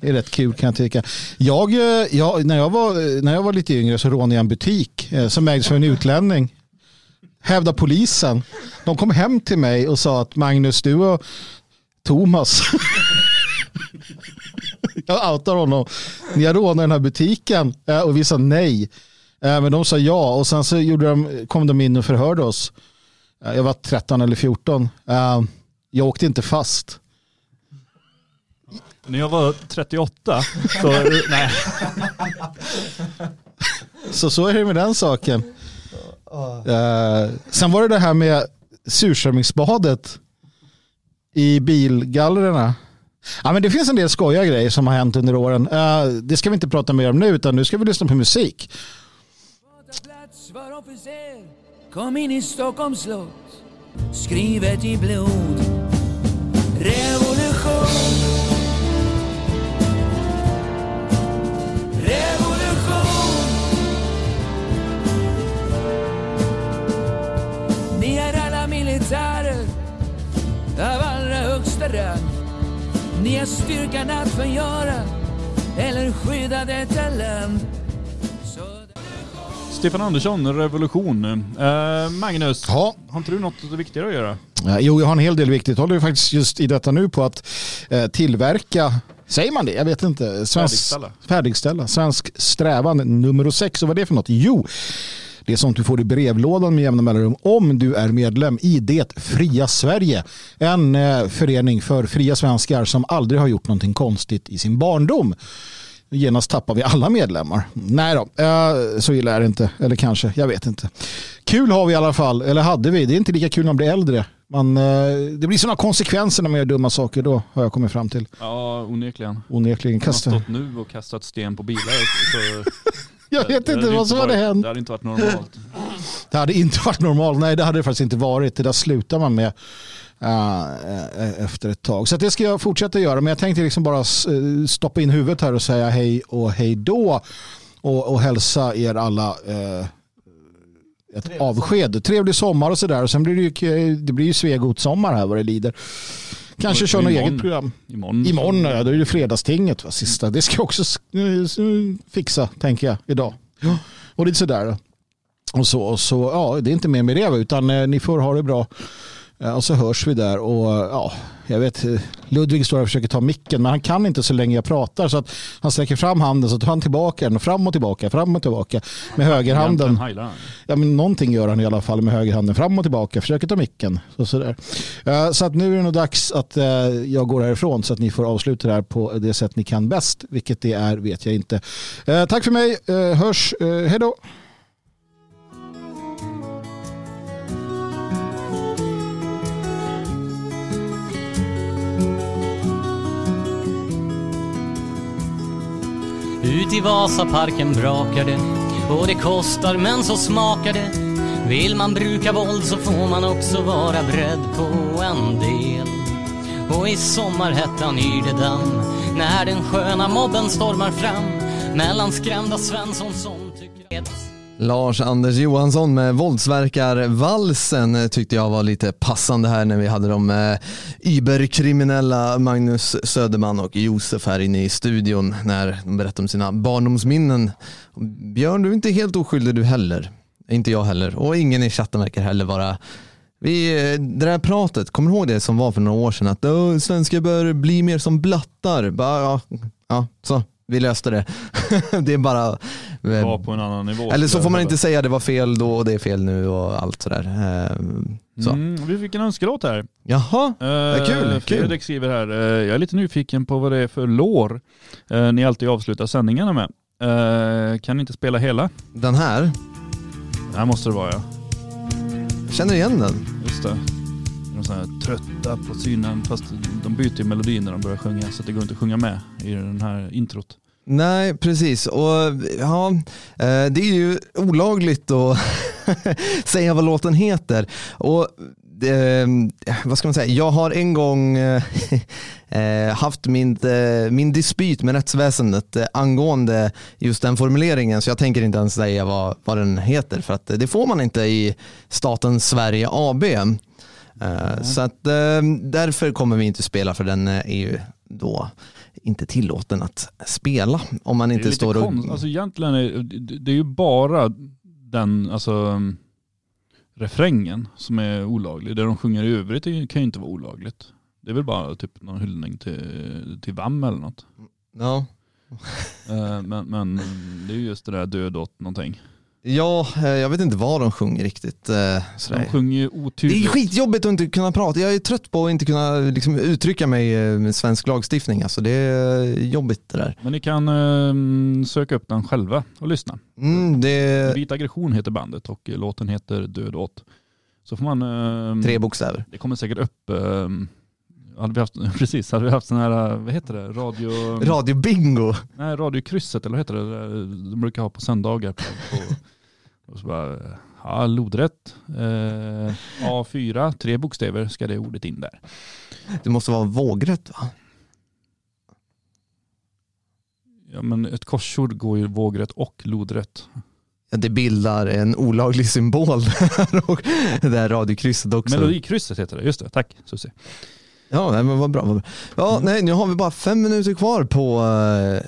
Det är rätt kul kan jag tycka. Jag, eh, jag, när, jag var, när jag var lite yngre så rånade jag en butik eh, som ägdes av en utlänning. Hävdar polisen. De kom hem till mig och sa att Magnus, du och Thomas jag outar honom. Ni har rånat den här butiken eh, och vi sa nej. Eh, Men de sa ja och sen så gjorde de, kom de in och förhörde oss. Eh, Jag var 13 eller 14. Eh, Jag åkte inte fast. När jag var 38 så, nej. Så så är det med den saken. Sen var det det här med surströmmingsbadet i bilgallrena. Ja, men det finns en del skojiga grejer som har hänt under åren. Uh, Det ska vi inte prata mer om nu utan nu ska vi lyssna på musik. Kom in i Stockholms slott Skrivet i blod Revolution Revolution Ni är alla militärer Av alla högsta rang Ni är styrkan att förgöra Eller skydda detta land Stefan Andersson, revolution. Eh, Magnus, har inte du något viktigare att göra? Eh, Jo, jag har en hel del viktigt. Jag håller ju faktiskt just i detta nu på att eh, tillverka, säger man det? Jag vet inte. Svensk, Färdigställa. Färdigställa. Svensk strävan nummer sex. Och vad är det för något? Jo, det är sånt du får i brevlådan med jämna mellanrum om du är medlem i Det fria Sverige. En eh, förening för fria svenskar som aldrig har gjort någonting konstigt i sin barndom. Genast tappar vi alla medlemmar. Nej då, eh, så illa är det inte. Eller kanske, jag vet inte. Kul har vi i alla fall, eller hade vi. Det är inte lika kul när man blir äldre. Man, eh, det blir sådana konsekvenser när man gör dumma saker då, har jag kommit fram till. Ja, onekligen. Onekligen. Man har Kasta. stått nu och kastat sten på bilar. Så, Jag vet inte vad som hade varit, hänt. Det hade inte varit normalt. Det hade inte varit normalt. Nej, det hade det faktiskt inte varit. Det där slutar man med eh, efter ett tag. Så att det ska jag fortsätta göra. Men jag tänkte liksom bara eh, stoppa in huvudet här och säga hej och hej då. Och, och hälsa er alla eh, ett avsked. Trevlig sommar och sådär. Och sen blir det ju, det blir ju Svegot-sommar här vad det lider. Kanske kör något eget program. Imorgon. Imorgon, ja, då är det fredagstinget. Va? Sista. Det ska jag också fixa, tänker jag, idag. Och lite sådär. Och så, och så, ja, det är inte mer med det, utan eh, ni får ha det bra. Eh, och så hörs vi där. Och eh, ja, jag vet, eh, Ludvig står och försöker ta micken, men han kan inte så länge jag pratar. Så att han sträcker fram handen, så tar han tillbaka den och fram och tillbaka, fram och tillbaka med högerhanden. Ja, men någonting gör han i alla fall med högerhanden fram och tillbaka. Försöker ta micken. Så, sådär. Så att nu är det nog dags att jag går härifrån så att ni får avsluta det här på det sätt ni kan bäst. Vilket det är vet jag inte. Tack för mig. Hörs. Eh, hej då. Ut i Vasaparken brakar det och det kostar men så smakar det. Vill man bruka våld så får man också vara beredd på en del. Och i sommarhettan yr det damm när den sköna mobben stormar fram mellan skrämda Svensson som tycker att Lars-Anders Johansson med våldsverkarvalsen eh, tyckte jag var lite passande här när vi hade de eh, überkriminella Magnus Söderman och Josef här inne i studion när de berättade om sina barndomsminnen. Björn, du är inte helt oskyldig du heller. Inte jag heller. Och ingen i chatten verkar heller vara vi, eh, det där pratet, kommer du ihåg det som var för några år sedan? Att svenskar bör bli mer som blattar. Bara, ja, ja, så, vi löste det. det är bara... eh, Var på en annan nivå. eller så får jag man inte säga det var fel då och det är fel nu och allt sådär. Eh, Så. Mm, vi fick en önskelåt här. Jaha, Eh, kul, Fredrik skriver här, eh, jag är lite nyfiken på vad det är för lår eh, ni alltid avslutar sändningarna med. Eh, kan ni inte spela hela? Den här, Det här måste det vara ja. känner igen den. Just det. De så här trötta på synen fast de byter ju melodi när de börjar sjunga så det går inte att sjunga med i den här introt. Nej, precis. Och ja, eh, det är ju olagligt att säga vad låten heter. Och eh, vad ska man säga, jag har en gång eh, eh haft min, eh, min dispyt med rättsväsendet eh, angående just den formuleringen så jag tänker inte ens säga vad, vad den heter för att det får man inte i staten Sverige AB. Eh, Så att eh, därför kommer vi inte spela för den eh, är ju då inte tillåten att spela om man inte står och... konst, alltså egentligen är det, är ju bara den, alltså um, refrängen som är olaglig. Det de sjunger i övrigt kan ju inte vara olagligt. Det är väl bara typ någon hyllning till, till VAM eller något. Ja. Eh, men, men det är ju just det där död åt någonting. Ja, eh, jag vet inte vad de sjunger riktigt. eh, sådär. De sjunger ju Det är otydligt. skitjobbigt att inte kunna prata. Jag är trött på att inte kunna liksom, uttrycka mig eh, med svensk lagstiftning. Alltså, det är jobbigt det där. Men ni kan um, söka upp den själva och lyssna. Mm, det Vit aggression heter bandet och eh, låten heter Död åt. Så får man... ehm, Tre bokstäver. Det kommer säkert upp... Um, hade vi haft, precis, hade vi haft sån här, vad heter det, radio... Radio Bingo. Nej, radiokrysset eller vad heter det? De brukar ha på söndagar. På, på, och så bara, ja, lodrätt. Eh, A4, tre bokstäver ska det ordet in där. Det måste vara vågrätt va? Ja, men ett korsord går ju vågrätt och lodrätt. Ja, det bildar en olaglig symbol där och det där radiokrysset också. Melodikrysset heter det, just det. Tack Susie. Ja, nej, men vad bra. Vad bra. Ja, nej, nu har vi bara fem minuter kvar på, eh,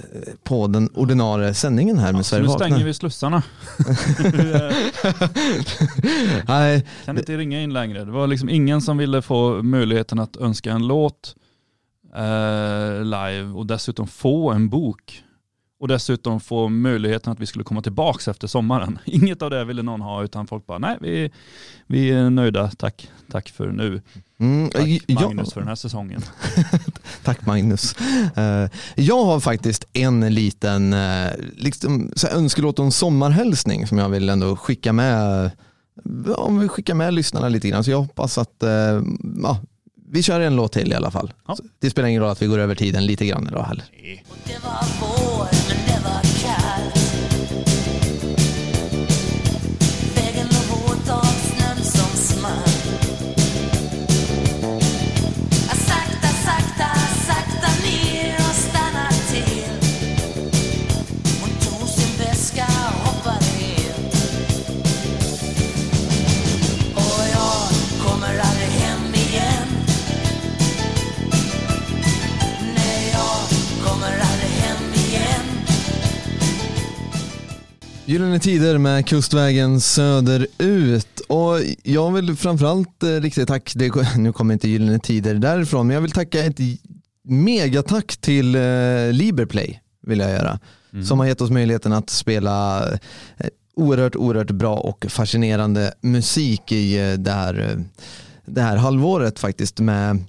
på den ordinarie sändningen här med Så Sverige nu vaknar. stänger vi slussarna. Nej, Kan inte ringa in längre. Det var liksom ingen som ville få möjligheten att önska en låt eh, live och dessutom få en bok. Och dessutom få möjligheten att vi skulle komma tillbaka efter sommaren. Inget av det ville någon ha utan folk bara nej vi, vi är nöjda, tack, tack för nu. Mm, Tack. Magnus för den här säsongen. Tack Magnus. Eh, jag har faktiskt en liten uh, liksom, så önskelåt en sommarhälsning som jag vill ändå skicka med, om vi skickar med lyssnarna lite grann. Så jag hoppas att eh, ja, vi kör en låt till i alla fall. Så Det spelar ingen roll att vi går över tiden lite grann idag heller. Det Gyllene Tider med Kustvägen söderut. Och jag vill framförallt eh, rikta ett tack, det, nu kommer inte Gyllene Tider därifrån, men jag vill tacka ett megatack till eh, Liberplay vill jag göra. Som har gett oss möjligheten att spela eh, oerhört, oerhört bra och fascinerande musik i eh, det här, eh, det här halvåret faktiskt med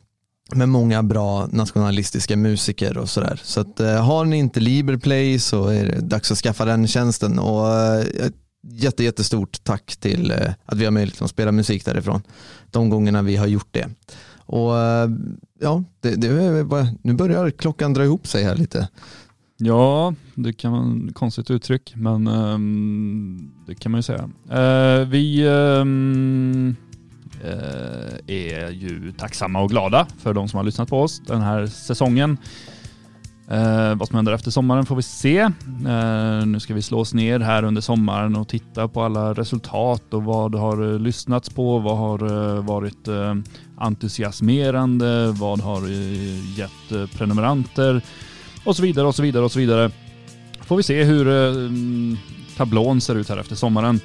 med många bra nationalistiska musiker och sådär. Så att, eh, har ni inte Liberplay så är det dags att skaffa den tjänsten och eh, jätte, jättestort tack till eh, att vi har möjlighet att spela musik därifrån. De gångerna vi har gjort det. Och eh, ja, det, det är bara, nu börjar klockan dra ihop sig här lite. Ja, det kan vara ett konstigt uttryck, men um, det kan man ju säga. Uh, vi um Eh, är ju tacksamma och glada för de som har lyssnat på oss den här säsongen. Eh, vad som händer efter sommaren får vi se. Eh, nu ska vi slå oss ner här under sommaren och titta på alla resultat och vad har eh, lyssnats på, vad har eh, varit eh, entusiasmerande, vad har eh, gett eh, prenumeranter och så vidare och så vidare och så vidare. Får vi se hur eh, tablån ser ut här efter sommaren.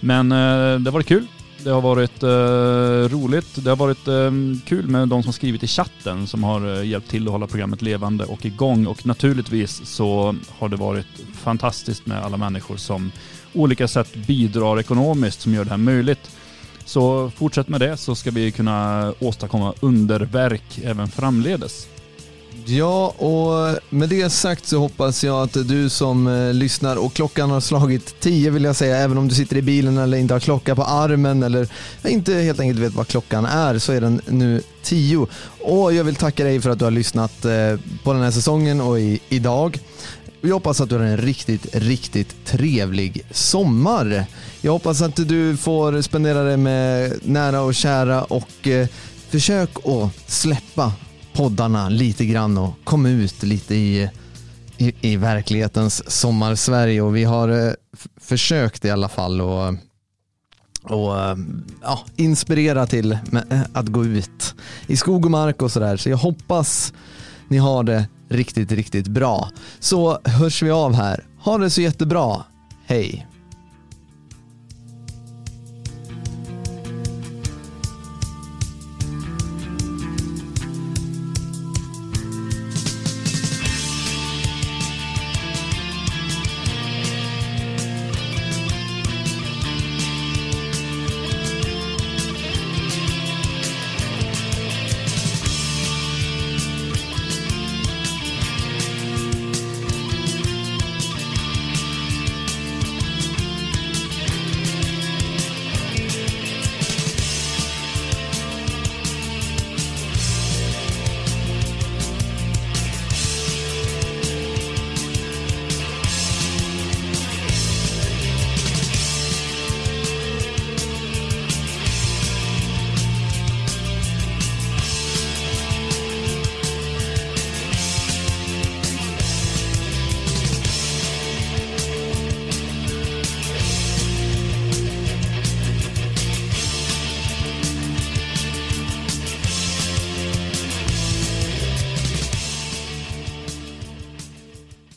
Men eh, det har varit kul. Det har varit eh, roligt. Det har varit eh, kul med de som har skrivit i chatten som har eh, hjälpt till att hålla programmet levande och igång. Och naturligtvis så har det varit fantastiskt med alla människor som olika sätt bidrar ekonomiskt som gör det här möjligt. Så fortsätt med det så ska vi kunna åstadkomma underverk även framledes. Ja, och med det sagt så hoppas jag att du som eh, lyssnar och klockan har slagit tio vill jag säga, även om du sitter i bilen eller inte har klocka på armen eller inte helt enkelt vet vad klockan är så är den nu tio. Och jag vill tacka dig för att du har lyssnat eh, på den här säsongen och i, idag. Jag hoppas att du har en riktigt, riktigt trevlig sommar. Jag hoppas att du får spendera det med nära och kära och eh, försök att släppa poddarna lite grann och kom ut lite i, i, i verklighetens sommarsverige och vi har eh, försökt i alla fall och, och ja, inspirera till med, eh, att gå ut i skog och mark och sådär. Så jag hoppas ni har det riktigt, riktigt bra. Så hörs vi av här. Ha det så jättebra. Hej!